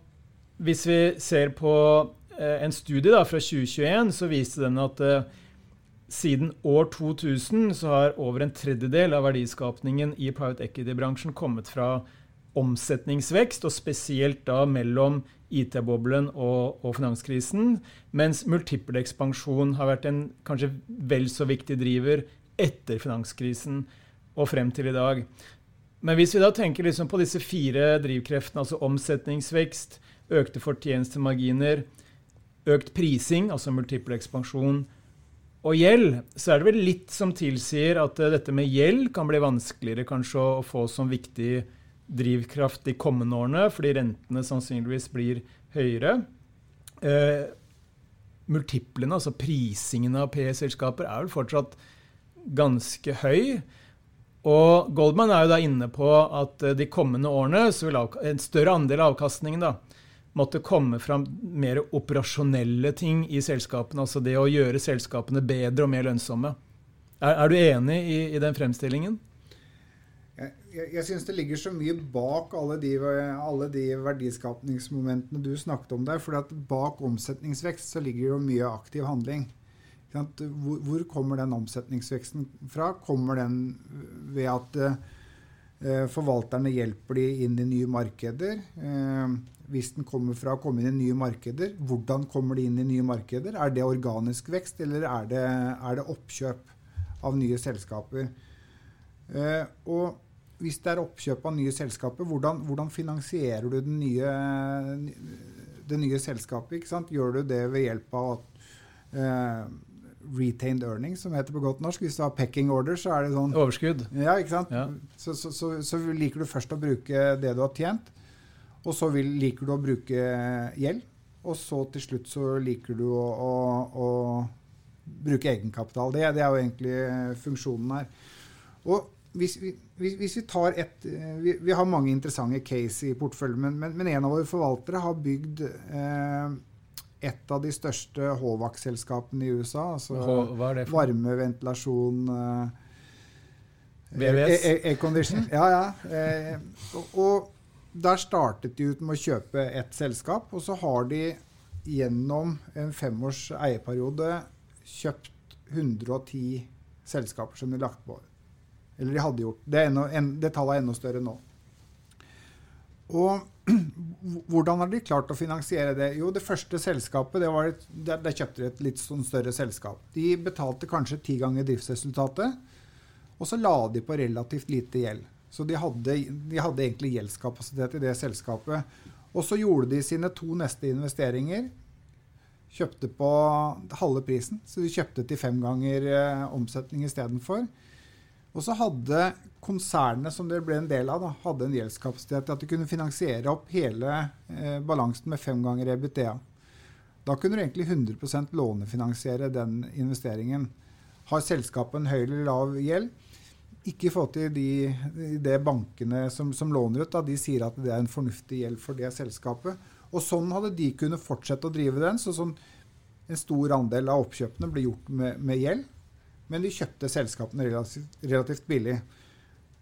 hvis vi ser på eh, en studie da, fra 2021, så viste den at eh, siden år 2000 så har over en tredjedel av verdiskapningen i private equity-bransjen kommet fra omsetningsvekst, og spesielt da mellom IT-boblen og, og, finanskrisen, mens multiple ekspansjon har vært en kanskje vel så viktig driver etter finanskrisen og frem til i dag. Men hvis vi da tenker liksom på disse fire drivkreftene, altså omsetningsvekst, økte fortjenestemarginer, økt prising, altså multiple ekspansjon, og gjeld, så er det vel litt som tilsier at uh, dette med gjeld kan bli vanskeligere kanskje å, få som viktig drivkraft de kommende årene, fordi rentene sannsynligvis blir høyere. Uh, multiplene, altså prisingen av PE-selskaper, er vel fortsatt ganske høy. Og Goldman er jo da inne på at eh, de kommende årene så vil en større andel av avkastningen da, måtte komme fram mer operasjonelle ting i selskapene. Altså det å gjøre selskapene bedre og mer lønnsomme. Er, er du enig i, i, den fremstillingen? Jeg, jeg, syns det ligger så mye bak alle de, alle de verdiskapningsmomentene du snakket om der. For bak omsetningsvekst så ligger jo mye aktiv handling. Hvor, hvor, kommer den omsetningsveksten fra? Kommer den ved at eh, forvalterne hjelper de inn i nye markeder? Hvis den kommer fra å komme inn i nye markeder, hvordan kommer de inn i nye markeder? Er det organisk vekst, eller er det, er det oppkjøp av nye selskaper? Eh, og hvis det er oppkjøp av nye selskaper, hvordan, hvordan finansierer du nye, det nye selskapet? Gjør du det ved hjelp av at eh, retained earnings, som heter på godt norsk. Hvis du har pecking order, så er det sånn Overskudd. Ja, ikke sant? Ja. Så, så, så, så, liker du først å bruke det du har tjent, og så vil, liker du å bruke gjeld. Og så til slutt så liker du å, å, å bruke egenkapital. Det, det, er jo egentlig funksjonen her. Og hvis, vi, hvis vi tar et vi, vi, har mange interessante case i porteføljen, men, men, men, en av våre forvaltere har bygd eh, et av de største HVAC-selskapene i USA. Altså varme, ventilasjon uh, Aircondition. Ja, ja. Eh, og, og, der startet de ut med å kjøpe ett selskap, og så har de gjennom en femårs eierperiode kjøpt 110 selskaper som de lagt på. Eller de hadde gjort. Det, enda, en, det tallet er enda større nå. Og hvordan har de klart å finansiere det? Jo, det første selskapet, det var et, der, der kjøpte de et litt sånn større selskap. De betalte kanskje ti ganger driftsresultatet, og så la de på relativt lite gjeld. Så de hadde, de hadde egentlig gjeldskapasitet i det selskapet. Og så gjorde de sine to neste investeringer. Kjøpte på halve prisen, så de kjøpte til fem ganger eh, omsetning istedenfor. Og så hadde konsernet som det ble en del av, da, hadde en gjeldskapasitet til at de kunne finansiere opp hele eh, balansen med fem ganger EBTA. Da kunne du egentlig 100% lånefinansiere den investeringen. Har selskapet en høy eller lav gjeld? Ikke få til de, de bankene som, som, låner ut. Da. De sier at det er en fornuftig gjeld for det selskapet. Og sånn hadde de kunnet fortsette å drive den. så sånn En stor andel av oppkjøpene ble gjort med, med gjeld, men de kjøpte selskapene relativt, relativt billig.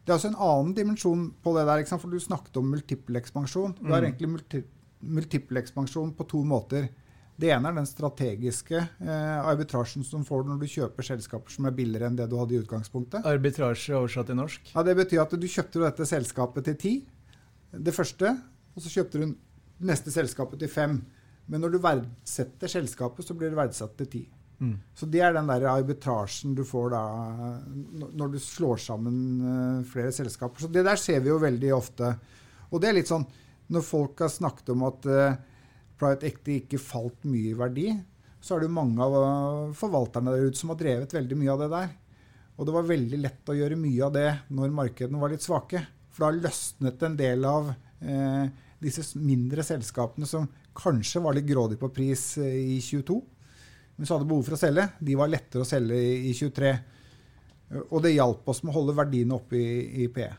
Det er også en annen dimensjon på det der. For du snakket om multiple ekspansjon. Du har mm. egentlig multi, multiple ekspansjon på to måter. Det ene er den strategiske eh, arbitrasjen som får du når du kjøper selskaper som er billigere enn det du hadde i utgangspunktet. Arbitrasje oversatt til norsk? Ja, Det betyr at du kjøpte dette selskapet til ti, det første, og så kjøpte du neste selskapet til fem. Men når du verdsetter selskapet, så blir det verdsatt til ti. Mm. Så det er den der arbitrasjen du får da når du slår sammen eh, flere selskaper. Så det der ser vi jo veldig ofte. Og det er litt sånn Når folk har snakket om at uh, private ekte ikke falt mye i verdi, så er det jo mange av uh, forvalterne der ute som har drevet veldig mye av det der. Og det var veldig lett å gjøre mye av det når markedene var litt svake. For da løsnet en del av eh, disse mindre selskapene som kanskje var litt grådige på pris eh, i 22, men som hadde behov for å selge. De var lettere å selge i 23. Og det hjalp oss med å holde verdiene oppe i, i PE.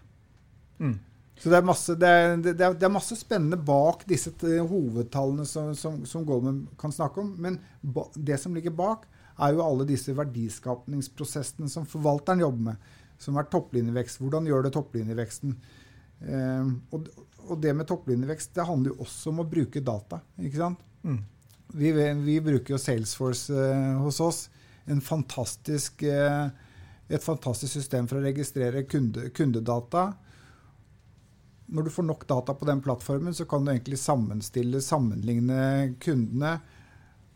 Mm. Så det er, masse, det, er, det, er, det er, masse, spennende bak disse hovedtallene som, som, som Goldman kan snakke om. Men ba, det som ligger bak, er jo alle disse verdiskapningsprosessene som forvalteren jobber med. Som er topplinjevekst. Hvordan gjør det topplinjeveksten? Eh, og, og, det med topplinjevekst det handler jo også om å bruke data. ikke sant? Mm. Vi, vi, bruker jo Salesforce eh, hos oss. En fantastisk, eh, et fantastisk system for å registrere kunde, kundedata når du får nok data på den plattformen, så kan du egentlig sammenstille, sammenligne kundene.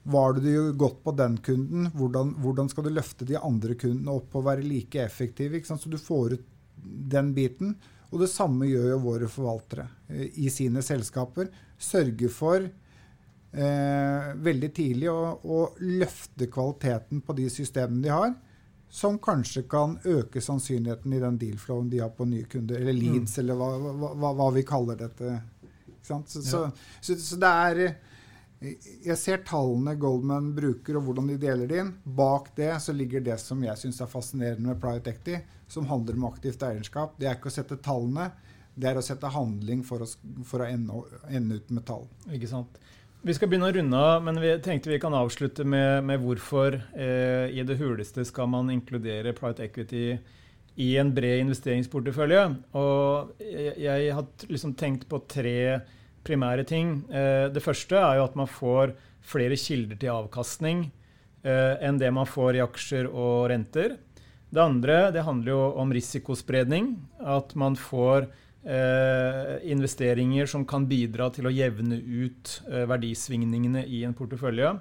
Var du godt på den kunden? Hvordan, hvordan, skal du løfte de andre kundene opp og være like effektiv? Så du får ut den biten. Og det samme gjør jo våre forvaltere eh, i sine selskaper. Sørger for eh, veldig tidlig å, å løfte kvaliteten på de systemene de har som kanskje kan øke sannsynligheten i den deal-flowen de har på nye kunder, eller leads, mm. eller hva, hva, hva, vi kaller dette. Så, så, ja. så, så, det er Jeg ser tallene Goldman bruker, og hvordan de deler det inn. Bak det så ligger det som jeg syns er fascinerende med private equity, som handler om aktivt eierskap. Det er ikke å sette tallene, det er å sette handling for å, for å ende, ende ut med tall. Ikke sant. Vi skal begynne å runde av, men vi tenkte vi kan avslutte med, med hvorfor eh, i det huleste skal man inkludere private equity i en bred investeringsportefølje. Og jeg, jeg har liksom tenkt på tre primære ting. Eh, det første er jo at man får flere kilder til avkastning eh, enn det man får i aksjer og renter. Det andre det handler jo om risikospredning. At man får investeringer som kan bidra til å jevne ut eh, verdisvingningene i en portefølje.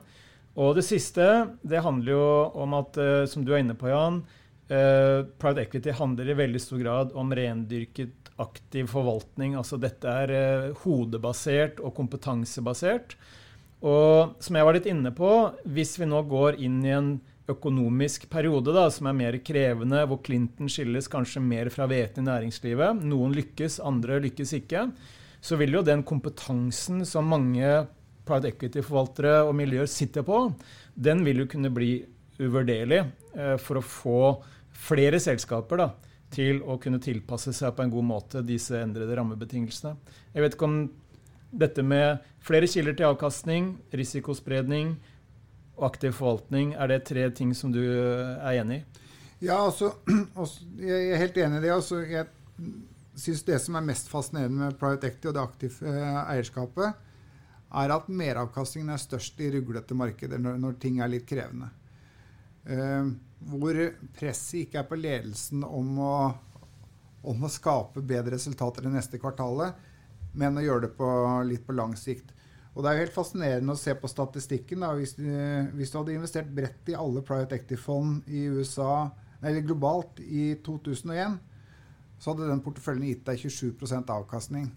Og det siste det handler jo om at, eh, som du er inne på, Jan, eh, private equity handler i veldig stor grad om rendyrket aktiv forvaltning. Altså dette er eh, hodebasert og kompetansebasert. Og som jeg var litt inne på, hvis vi nå går inn i en økonomisk periode da, som er mer krevende, hvor Clinton skilles kanskje mer fra hveten i næringslivet. Noen lykkes, andre lykkes ikke. Så vil jo den kompetansen som mange private equity-forvaltere og miljøer sitter på, den vil jo kunne bli uvurderlig eh, for å få flere selskaper da, til å kunne tilpasse seg på en god måte disse endrede rammebetingelsene. Jeg vet ikke om dette med flere kilder til avkastning, risikospredning, og aktiv forvaltning. Er det tre ting som du er enig i? Ja, altså, jeg er helt enig i det. Altså, jeg syns det som er mest fascinerende med private equity og det aktive eh, eierskapet, er at meravkastningen er størst i ruglete markeder når, når ting er litt krevende. Eh, hvor presset ikke er på ledelsen om å, om å skape bedre resultater det neste kvartalet, men å gjøre det på, litt på lang sikt. Og det er jo helt fascinerende å se på statistikken. Da. Hvis, hvis du hadde investert bredt i alle private equity-fond i USA, eller globalt i 2001, så hadde den porteføljen gitt deg 27% avkastning.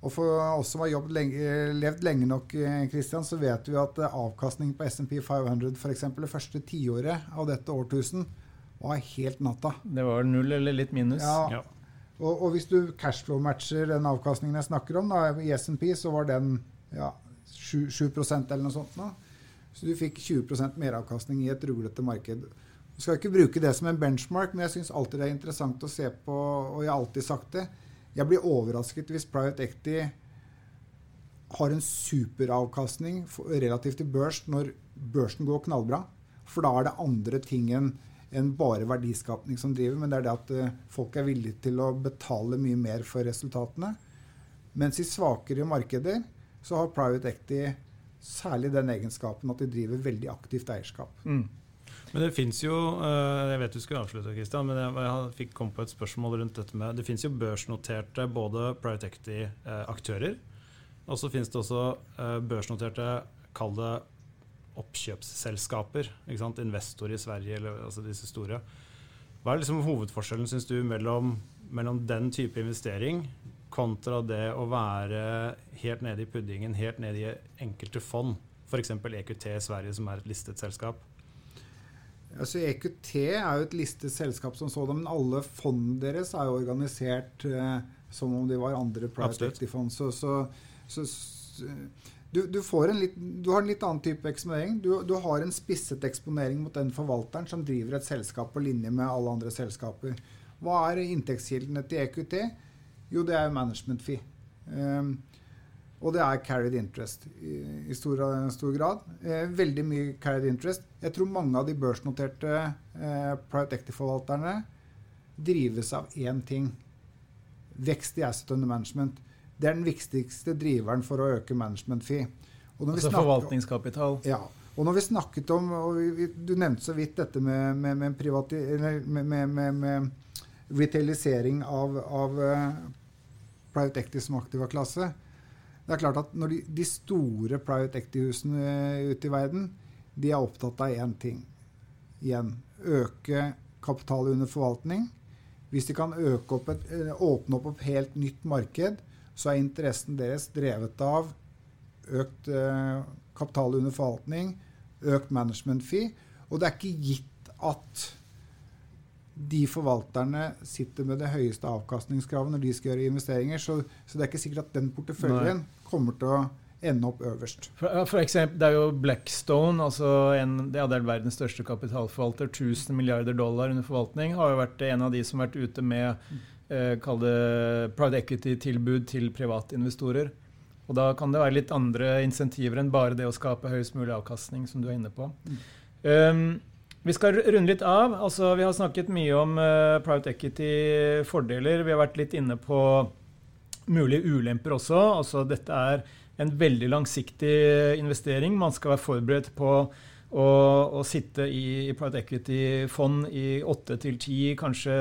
Og for oss som har lenge, levd lenge nok, Christian, så vet vi at avkastningen på SMP 500 f.eks. det første tiåret av dette årtusen var helt natta. Det var null eller litt minus. Ja. ja. Og, og, hvis du cashflow-matcher den avkastningen jeg snakker om, da, i SMP, så var den ja, 7, 7 eller noe sånt. Nå. Så du fikk 20% meravkastning i et ruglete marked. Du skal ikke bruke det som en benchmark, men jeg syns alltid det er interessant å se på, og jeg har alltid sagt det. Jeg blir overrasket hvis private equity har en superavkastning relativt til børs når børsen går knallbra. For da er det andre ting enn en bare verdiskapning som driver, men det er det at uh, folk er villige til å betale mye mer for resultatene. Mens i svakere markeder så har private equity særlig den egenskapen at de driver veldig aktivt eierskap. Mm. Men det fins jo eh, Jeg vet du skulle avslutte, Christian, men jeg fikk komme på et spørsmål rundt dette med Det fins jo børsnoterte både private equity-aktører, og så fins det også eh, børsnoterte, kall det oppkjøpsselskaper. Investor i Sverige, eller altså disse store. Hva er liksom hovedforskjellen, syns du, mellom, mellom den type investering kontra det å være helt nede i puddingen, helt nede i enkelte fond, f.eks. EQT i Sverige, som er et listet selskap? Altså EQT er jo et listet selskap som sådan, men alle fondene deres er jo organisert eh, som om de var andre private equity-fond. Så, så, så, så du, du, litt, du, har en litt annen type eksponering. Du, du, har en spisset eksponering mot den forvalteren som driver et selskap på linje med alle andre selskaper. Hva er inntektskildene til EQT? Jo, det er management fee. Um, og det er carried interest i, i stor, stor, grad. Eh, veldig mye carried interest. Jeg tror mange av de børsnoterte eh, private equity-forvalterne drives av én ting. Vekst i asset under management. Det er den viktigste driveren for å øke management fee. altså forvaltningskapital. Ja. Og når vi snakket om og vi, Du nevnte så vidt dette med, med, med, privati, med, med retailisering av, av uh, private equity som aktiva klasse. Det er klart at når de, de store private equity-husene ute i verden de er opptatt av én ting. Igjen øke kapital under forvaltning. Hvis de kan opp et, eh, åpne opp et helt nytt marked, så er interessen deres drevet av økt eh, kapital under forvaltning, økt management fee. Og det er ikke gitt at de forvalterne sitter med det høyeste avkastningskravet når de skal gjøre investeringer. Så, så det er ikke sikkert at den porteføljen Nei. kommer til å ende opp øverst. For, for eksempel, det er jo Blackstone, altså en, det er verdens største kapitalforvalter. 1000 milliarder dollar under forvaltning. Har jo vært en av de som har vært ute med eh, private equity-tilbud til private investorer. Og da kan det være litt andre insentiver enn bare det å skape høyest mulig avkastning, som du er inne på. Mm. Um, vi skal runde litt av. Altså, vi har snakket mye om uh, private equity-fordeler. Vi har vært litt inne på mulige ulemper også. Altså, dette er en veldig langsiktig investering. Man skal være forberedt på å, å sitte i, i private equity-fond i 8-10, kanskje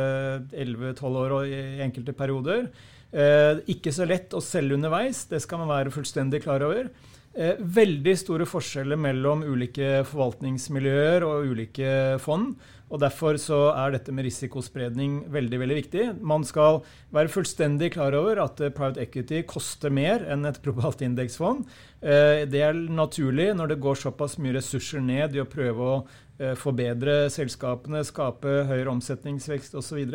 11-12 år i enkelte perioder. Uh, ikke så lett å selge underveis, det skal man være fullstendig klar over. Eh, veldig store forskjeller mellom ulike forvaltningsmiljøer og ulike fond. og Derfor så er dette med risikospredning veldig veldig viktig. Man skal være fullstendig klar over at eh, private equity koster mer enn et globalt indeksfond. Eh, det er naturlig når det går såpass mye ressurser ned i å prøve å forbedre selskapene, skape høyere omsetningsvekst osv.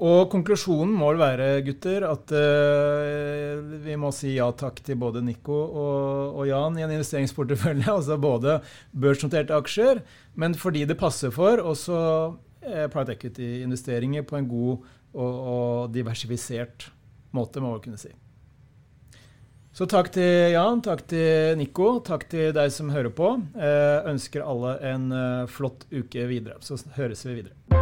Og konklusjonen må vel være, gutter, at uh, vi må si ja takk til både Nico og, og Jan i en investeringsportefølje. Altså både børsnoterte aksjer, men fordi det passer for, også uh, private equity-investeringer på en god og, og diversifisert måte, må man kunne si. Så takk til Jan, takk til Nico, takk til deg som hører på. Uh, ønsker alle en flott uke videre. Så høres vi videre.